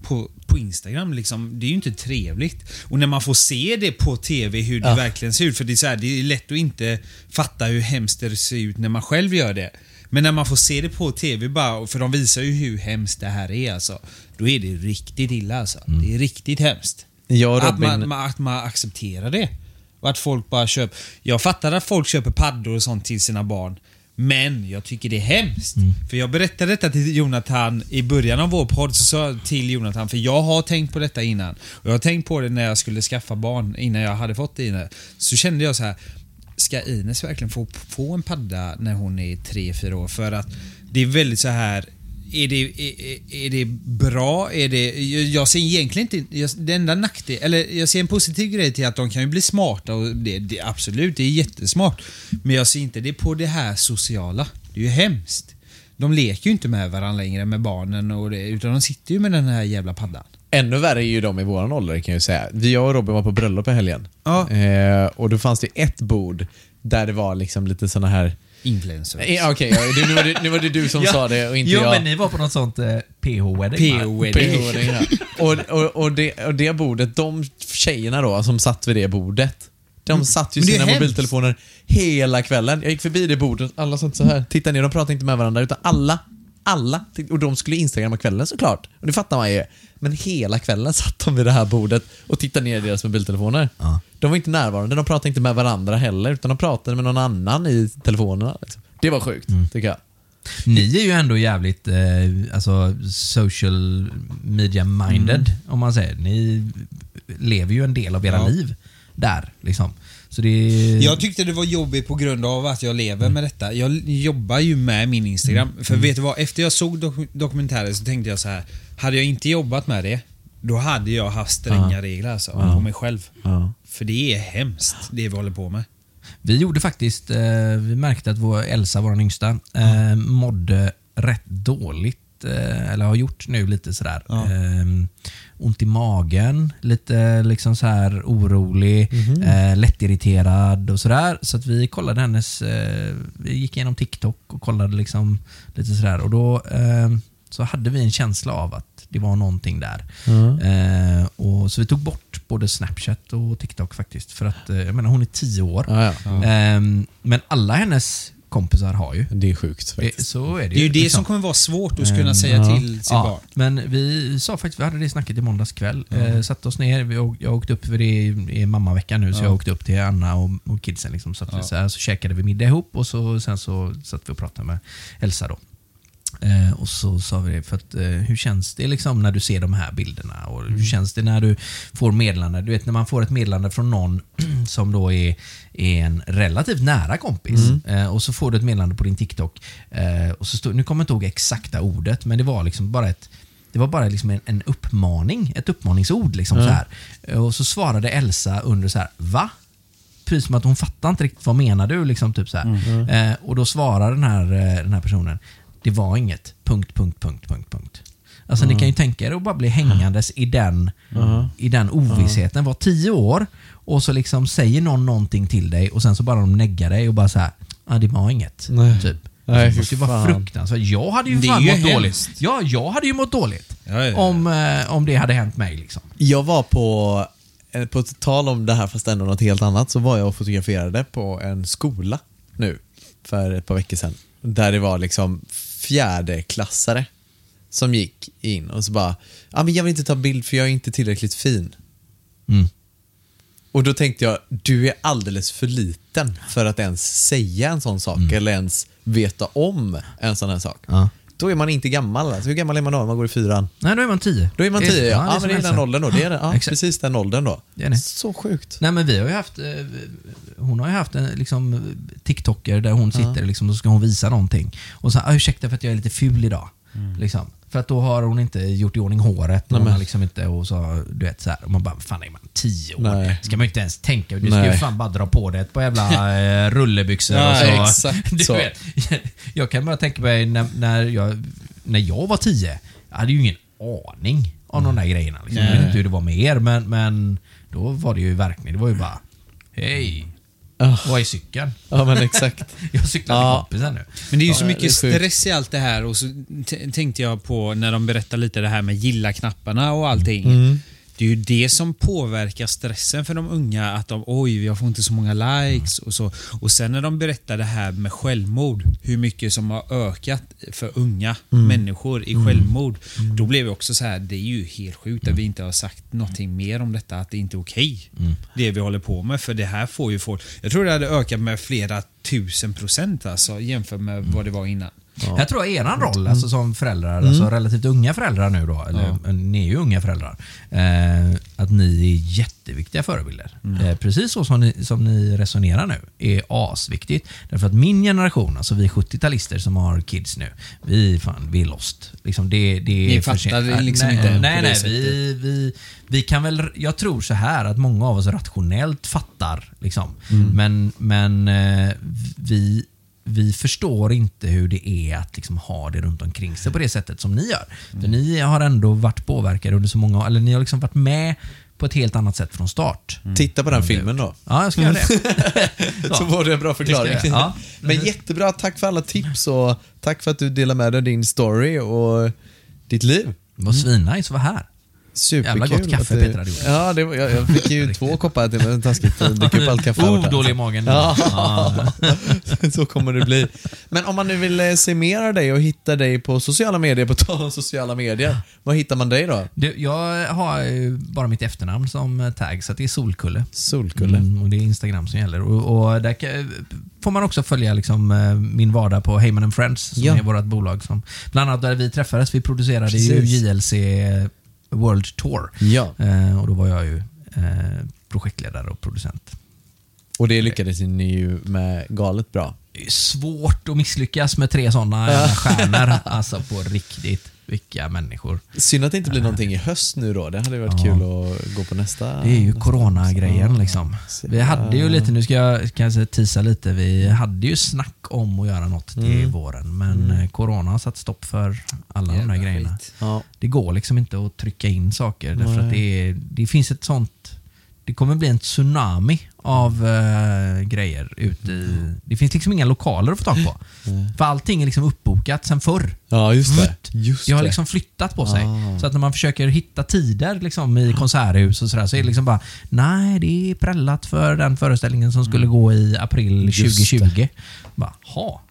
på, på Instagram. Liksom. Det är ju inte trevligt. Och när man får se det på TV, hur det Ja. verkligen ser ut. För det är, så här, det är lätt att inte fatta hur hemskt det ser ut när man själv gör det. Men när man får se det på TV bara, för de visar ju hur hemskt det här är alltså. Då är det riktigt illa alltså. Det är riktigt hemskt. Och Att man, att man accepterar det. Och att folk bara köper... Jag fattar att folk köper paddor och sånt till sina barn. Men jag tycker det är hemskt. För jag berättade detta till Jonathan i början av vår podd, så sa jag till Jonathan, för jag har tänkt på detta innan. Och jag har tänkt på det när jag skulle skaffa barn, innan jag hade fått Ines. Så kände jag så här. Ska Ines verkligen få, få en padda när hon är 3-4 år? För att det är väldigt så här är det, är, är det bra? Är det, jag ser egentligen inte... Jag, det enda nackdel, eller jag ser en positiv grej till att de kan ju bli smarta och det, det, absolut, det är jättesmart. Men jag ser inte det på det här sociala. Det är ju hemskt. De leker ju inte med varandra längre med barnen och det, utan de sitter ju med den här jävla paddan. Ännu värre är ju de i våran ålder kan jag ju säga. Vi och Robin var på bröllop i helgen. Ja. Eh, och då fanns det ett bord där det var liksom lite såna här... Influencers. Eh, Okej, det- nu, var det, nu var det du som [laughs] sa det och inte jo, jag. men ni var på något sånt eh, PH-wedding. PH-wedding, ja. och, och, och, det, och det bordet, de tjejerna då som satt vid det bordet, de satt ju är sina hemskt. mobiltelefoner hela kvällen. Jag gick förbi det bordet, alla satt så här, tittade ner, de pratade inte med varandra utan alla, alla, och de skulle instagramma kvällen såklart. Och det fattar man ju. Men hela kvällen [laughs] satt de vid det här bordet och tittade ner i deras mobiltelefoner. Ja. De var inte närvarande, de pratade inte med varandra heller utan de pratade med någon annan i telefonerna. Liksom. Det var sjukt, tycker jag. Ni är ju ändå jävligt eh, alltså social media minded, om man säger. Ni lever ju en del av era Ja. liv där. Liksom. Så det. Jag tyckte det var jobbigt på grund av att jag lever med detta. Jag jobbar ju med min Instagram. För vet du vad? Efter jag såg dok- dokumentären så tänkte jag så här. Hade jag inte jobbat med det, då hade jag haft stränga regler alltså, på mig själv. Ja. För det är hemskt, det vi håller på med. Vi gjorde faktiskt, eh, vi märkte att vår Elsa, vår yngsta, eh, mådde rätt dåligt. Eh, eller har gjort nu lite sådär. Ja. Eh, ont i magen, lite liksom så här orolig, eh, lättirriterad och sådär. Så att vi kollade hennes, eh, vi gick igenom TikTok och kollade liksom lite sådär. Och då eh, så hade vi en känsla av att det var någonting där. Eh, och Så vi tog bort både Snapchat och TikTok faktiskt. För att, eh, jag menar hon är tio år. Ja, ja. Ehm, men alla hennes kompisar har ju. Det är sjukt faktiskt. så är det Det är ju det liksom. som kommer vara svårt att kunna Ehm, säga ja. till sin Ja, barn. men vi sa faktiskt, vi hade det snacket i måndags kväll. Eh, satte oss ner, vi, jag åkte upp, för det är, är mammavecka nu, så Ja. jag åkte upp till Anna och, och kidsen. Liksom, så, att vi, Ja. så, här, så käkade vi middag ihop och så, sen så satt vi och pratade med Elsa då. Eh, och så sa vi det, för att, eh, hur känns det liksom när du ser de här bilderna? Och Mm. hur känns det när du får meddelande? Du vet när man får ett meddelande från någon [clears throat] som då är, är en relativt nära kompis. Mm. Eh, och så får du ett meddelande på din TikTok. Eh, och så stod, nu kommer jag inte ihåg exakta ordet, men det var liksom bara ett det var bara liksom en, en uppmaning, ett uppmaningsord. Liksom så här. Eh, Och så svarade Elsa under så här, va? Precis som att hon fattar inte riktigt vad menar du? Liksom, typ så här. Eh, och då svarar den här, eh, den här personen, det var inget, punkt, punkt, punkt, punkt, punkt. Alltså ni kan ju tänka er att bara bli hängandes i den, i den ovissheten. Var tio år och så liksom säger någon någonting till dig och sen så bara de neggar dig och bara så här, ah, det var inget. Nej. Typ. Nej, det fy måste ju vara fruktansvärt. Jag hade ju Det fan ju mått hemskt. dåligt. Ja, jag hade ju mått dåligt. Ja, ja. Om, eh, om det hade hänt mig. Liksom. Jag var på, eh, på ett tal om det här fast ändå något helt annat, så var jag och fotograferade på en skola nu för ett par veckor sedan. Där det var liksom fjärdeklassare som gick in och så bara, ah, men jag vill inte ta bild för jag är inte tillräckligt fin. Mm. Och då tänkte jag, du är alldeles för liten för att ens säga en sån sak eller ens veta om en sån här sak. Ja. Då är man inte gammal. Alltså, hur gammal är man då om man går i fyran? Nej, då är man tio. Då är man tio, ja. ja men det är den åldern då. Det är, den- ja, precis den åldern då. Det är det. Så sjukt. Nej men vi har ju haft, eh, hon har ju haft en liksom, TikToker där hon sitter liksom, och så ska hon visa någonting. Och så, ah, ursäkta för att jag är lite ful idag. Liksom. För att då har hon inte gjort i ordning håret. Nej, hon har liksom inte, och så, du vet så här, man bara, fan är man tio år? Nej. Ska man ju inte ens tänka. Du ska ju Nej. fan bara dra på dig ett par jävla [laughs] eh, rullebyxor Ja, och så. [laughs] du så. Vet, [laughs] jag kan bara tänka mig när, när, jag, när jag var tio. Jag hade ju ingen aning om de där grejerna. Liksom. Jag vet inte hur det var med er, men, men då var det ju verkligen, det var ju bara, hej, Ah. vad är cykeln? Ja men exakt. [laughs] Jag cyklar till Ja. kompisen nu. Men det är ju så mycket stress i allt det här och så tänkte jag på när de berättar lite det här med gilla-knapparna och allting. Mm. Det är ju det som påverkar stressen för de unga. Att de, oj, jag får inte så många likes och så. Och sen när de berättar det här med självmord, hur mycket som har ökat för unga Mm. människor i självmord. Då blev vi också så här, det är ju helt sjukt att vi inte har sagt någonting mer om detta, att det inte är okej. Det vi håller på med, för det här får ju folk... Jag tror det hade ökat med flera tusen procent alltså, jämfört med vad det var innan. Jag tror eran roll Mm. alltså, som föräldrar, alltså relativt unga föräldrar nu då, eller ni är ju unga föräldrar, eh, att ni är jätteviktiga förebilder. Mm. Eh, precis så som ni, som ni resonerar nu är asviktigt. Därför att min generation, alltså vi 70-talister som har kids nu, vi, fan, vi är lost. Liksom det, det är Ni fattar liksom nej, inte Nej, nej, vi, vi, vi kan väl, jag tror så här att många av oss rationellt fattar, liksom. Mm. men, men eh, vi vi förstår inte hur det är att liksom ha det runt omkring sig på det sättet som ni gör. Mm. För ni har ändå varit påverkade under så många eller ni har liksom varit med på ett helt annat sätt från start. Titta på den filmen då. Ja, jag ska göra det. [laughs] Så var det en bra förklaring. Ja. Men jättebra, tack för alla tips och tack för att du delar med dig av din story och ditt liv. Det var svinnice att vara här. Superkul. Jävla gott kaffe Peter hade gjort. Ja, det var, jag, jag fick ju två koppar till mig. Taskigt att dricka upp allt kaffe. Oh, dålig i magen. Ja. [laughs] Så kommer det bli. Men om man nu vill eh, se mer av dig och hitta dig på sociala medier, på tal om sociala medier, var hittar man dig då? Du, jag har ju bara mitt efternamn som tag, så det är Solkulle. Solkulle. Mm, och det är Instagram som gäller. Och, och där kan, får man också följa liksom, eh, min vardag på Heyman Friends, som Ja. är vårt bolag. Som, bland annat där vi träffades. Vi producerade ju Precis. JLC World Tour. Ja, Eh, och då var jag ju eh, projektledare och producent. och det lyckades ni ju med galet bra. Svårt att misslyckas med tre sådana stjärnor. [laughs] Alltså på riktigt. Vilka människor. Synd att det inte blir någonting i höst nu då. Det hade varit Ja. kul att gå på nästa. Det är ju coronagrejen liksom. Vi hade ju lite, nu ska jag kanske tisa lite, vi hade ju snack om att göra något till Mm. våren. Men eh, corona har satt stopp för alla de Jävla här grejerna. Ja. Det går liksom inte att trycka in saker därför att det, är, det finns ett sånt det kommer bli en tsunami av eh, grejer ute i... Det finns liksom inga lokaler att få tag på. För allting är liksom uppbokat sen förr. ja, just det. Vutt. Just Det har liksom flyttat på sig. Ah. Så att när man försöker hitta tider liksom, i konserthus och sådär så är det liksom bara Nej, det är prällat för den föreställningen som skulle gå i april Mm. Just det. 2020. Bara, ha.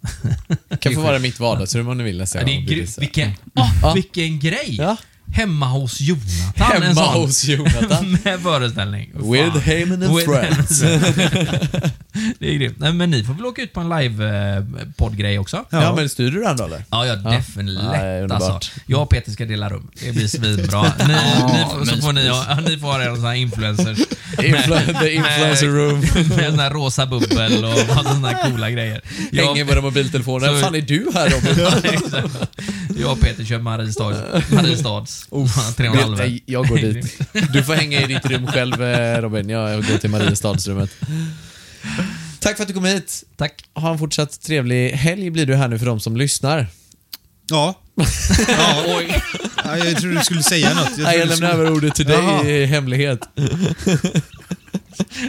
kan få vara mitt vardagsrum om ni vill det är vilken, åh, Ja. vilken grej! Ja. Hemma hos Jonathan. en Hemma sån hos Jonathan. [laughs] med föreställning. With Fan. Heyman and With Friends. [laughs] Det är grymt. Nej, men ni får väl åka ut på en live-poddgrej också? Ja, men styr du den då eller? Ja, ja, definitivt Nej, alltså. Jag och Peter ska dela rum. Det blir svinbra. [laughs] Ni, ni, får, så får ni, ha- ni får ha era såna här influencers. Influ- the influencer room. Med sån här rosa bubbel och såna här coola grejer. Jag, Hänger våra mobiltelefoner. Så- Vad fan är du här Robin? jag och Peter kör Mariestads, Mariestads tre och en halv. Nej, jag går dit. [laughs] Du får hänga i ditt rum själv eh, Robin. Jag går till Mariestadsrummet. Tack för att du kom hit. Tack. Ha en fortsatt trevlig helg blir du här nu för de som lyssnar. Ja. [laughs] ja, oj. Ja, jag trodde du skulle säga något. Nej, jag trodde du lämnar skulle- över ordet till dig Jaha. i hemlighet. [laughs]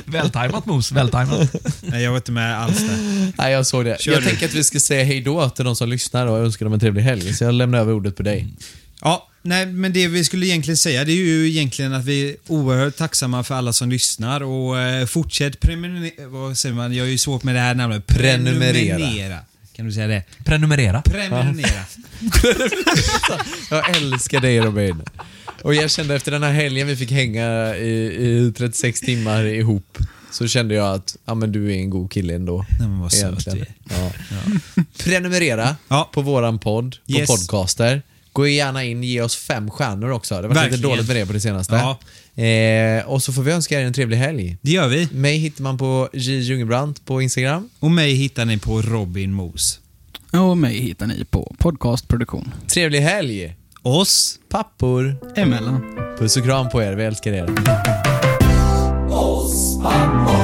Vältajmat Mos, vältajmat. Nej, jag var inte med alls där. Nej, jag såg det. Kör jag du. tänker att vi ska säga hej då till de som lyssnar och önskar dem en trevlig helg. Så jag lämnar över ordet på dig. Ja, nej, men det vi skulle egentligen säga det är ju egentligen att vi är oerhört tacksamma för alla som lyssnar och eh, fortsätt prenumerera. Vad säger man? Jag är ju svårt med det här namnet. Prenumerera. Kan du säga det? Prenumerera. Prenumerera. [laughs] Jag älskar dig Robin. Och jag kände efter den här helgen vi fick hänga i, i 36 timmar ihop så kände jag att ja, men du är en god kille ändå. Nej, men vad söt du är. Ja. Prenumerera Ja. på våran podd, på Yes. podcaster. Gå gärna in, ge oss fem stjärnor också. Det har varit lite Verkligen. dåligt med det på det senaste. Ja. Eh, och så får vi önska er en trevlig helg. Det gör vi. Mig hittar man på J. Jungebrandt på Instagram. Och mig hittar ni på Robin Mos. Och mig hittar ni på podcastproduktion. Trevlig helg! Oss. Pappor! Emellan. Puss och kram på er, vi älskar er. Oss pappor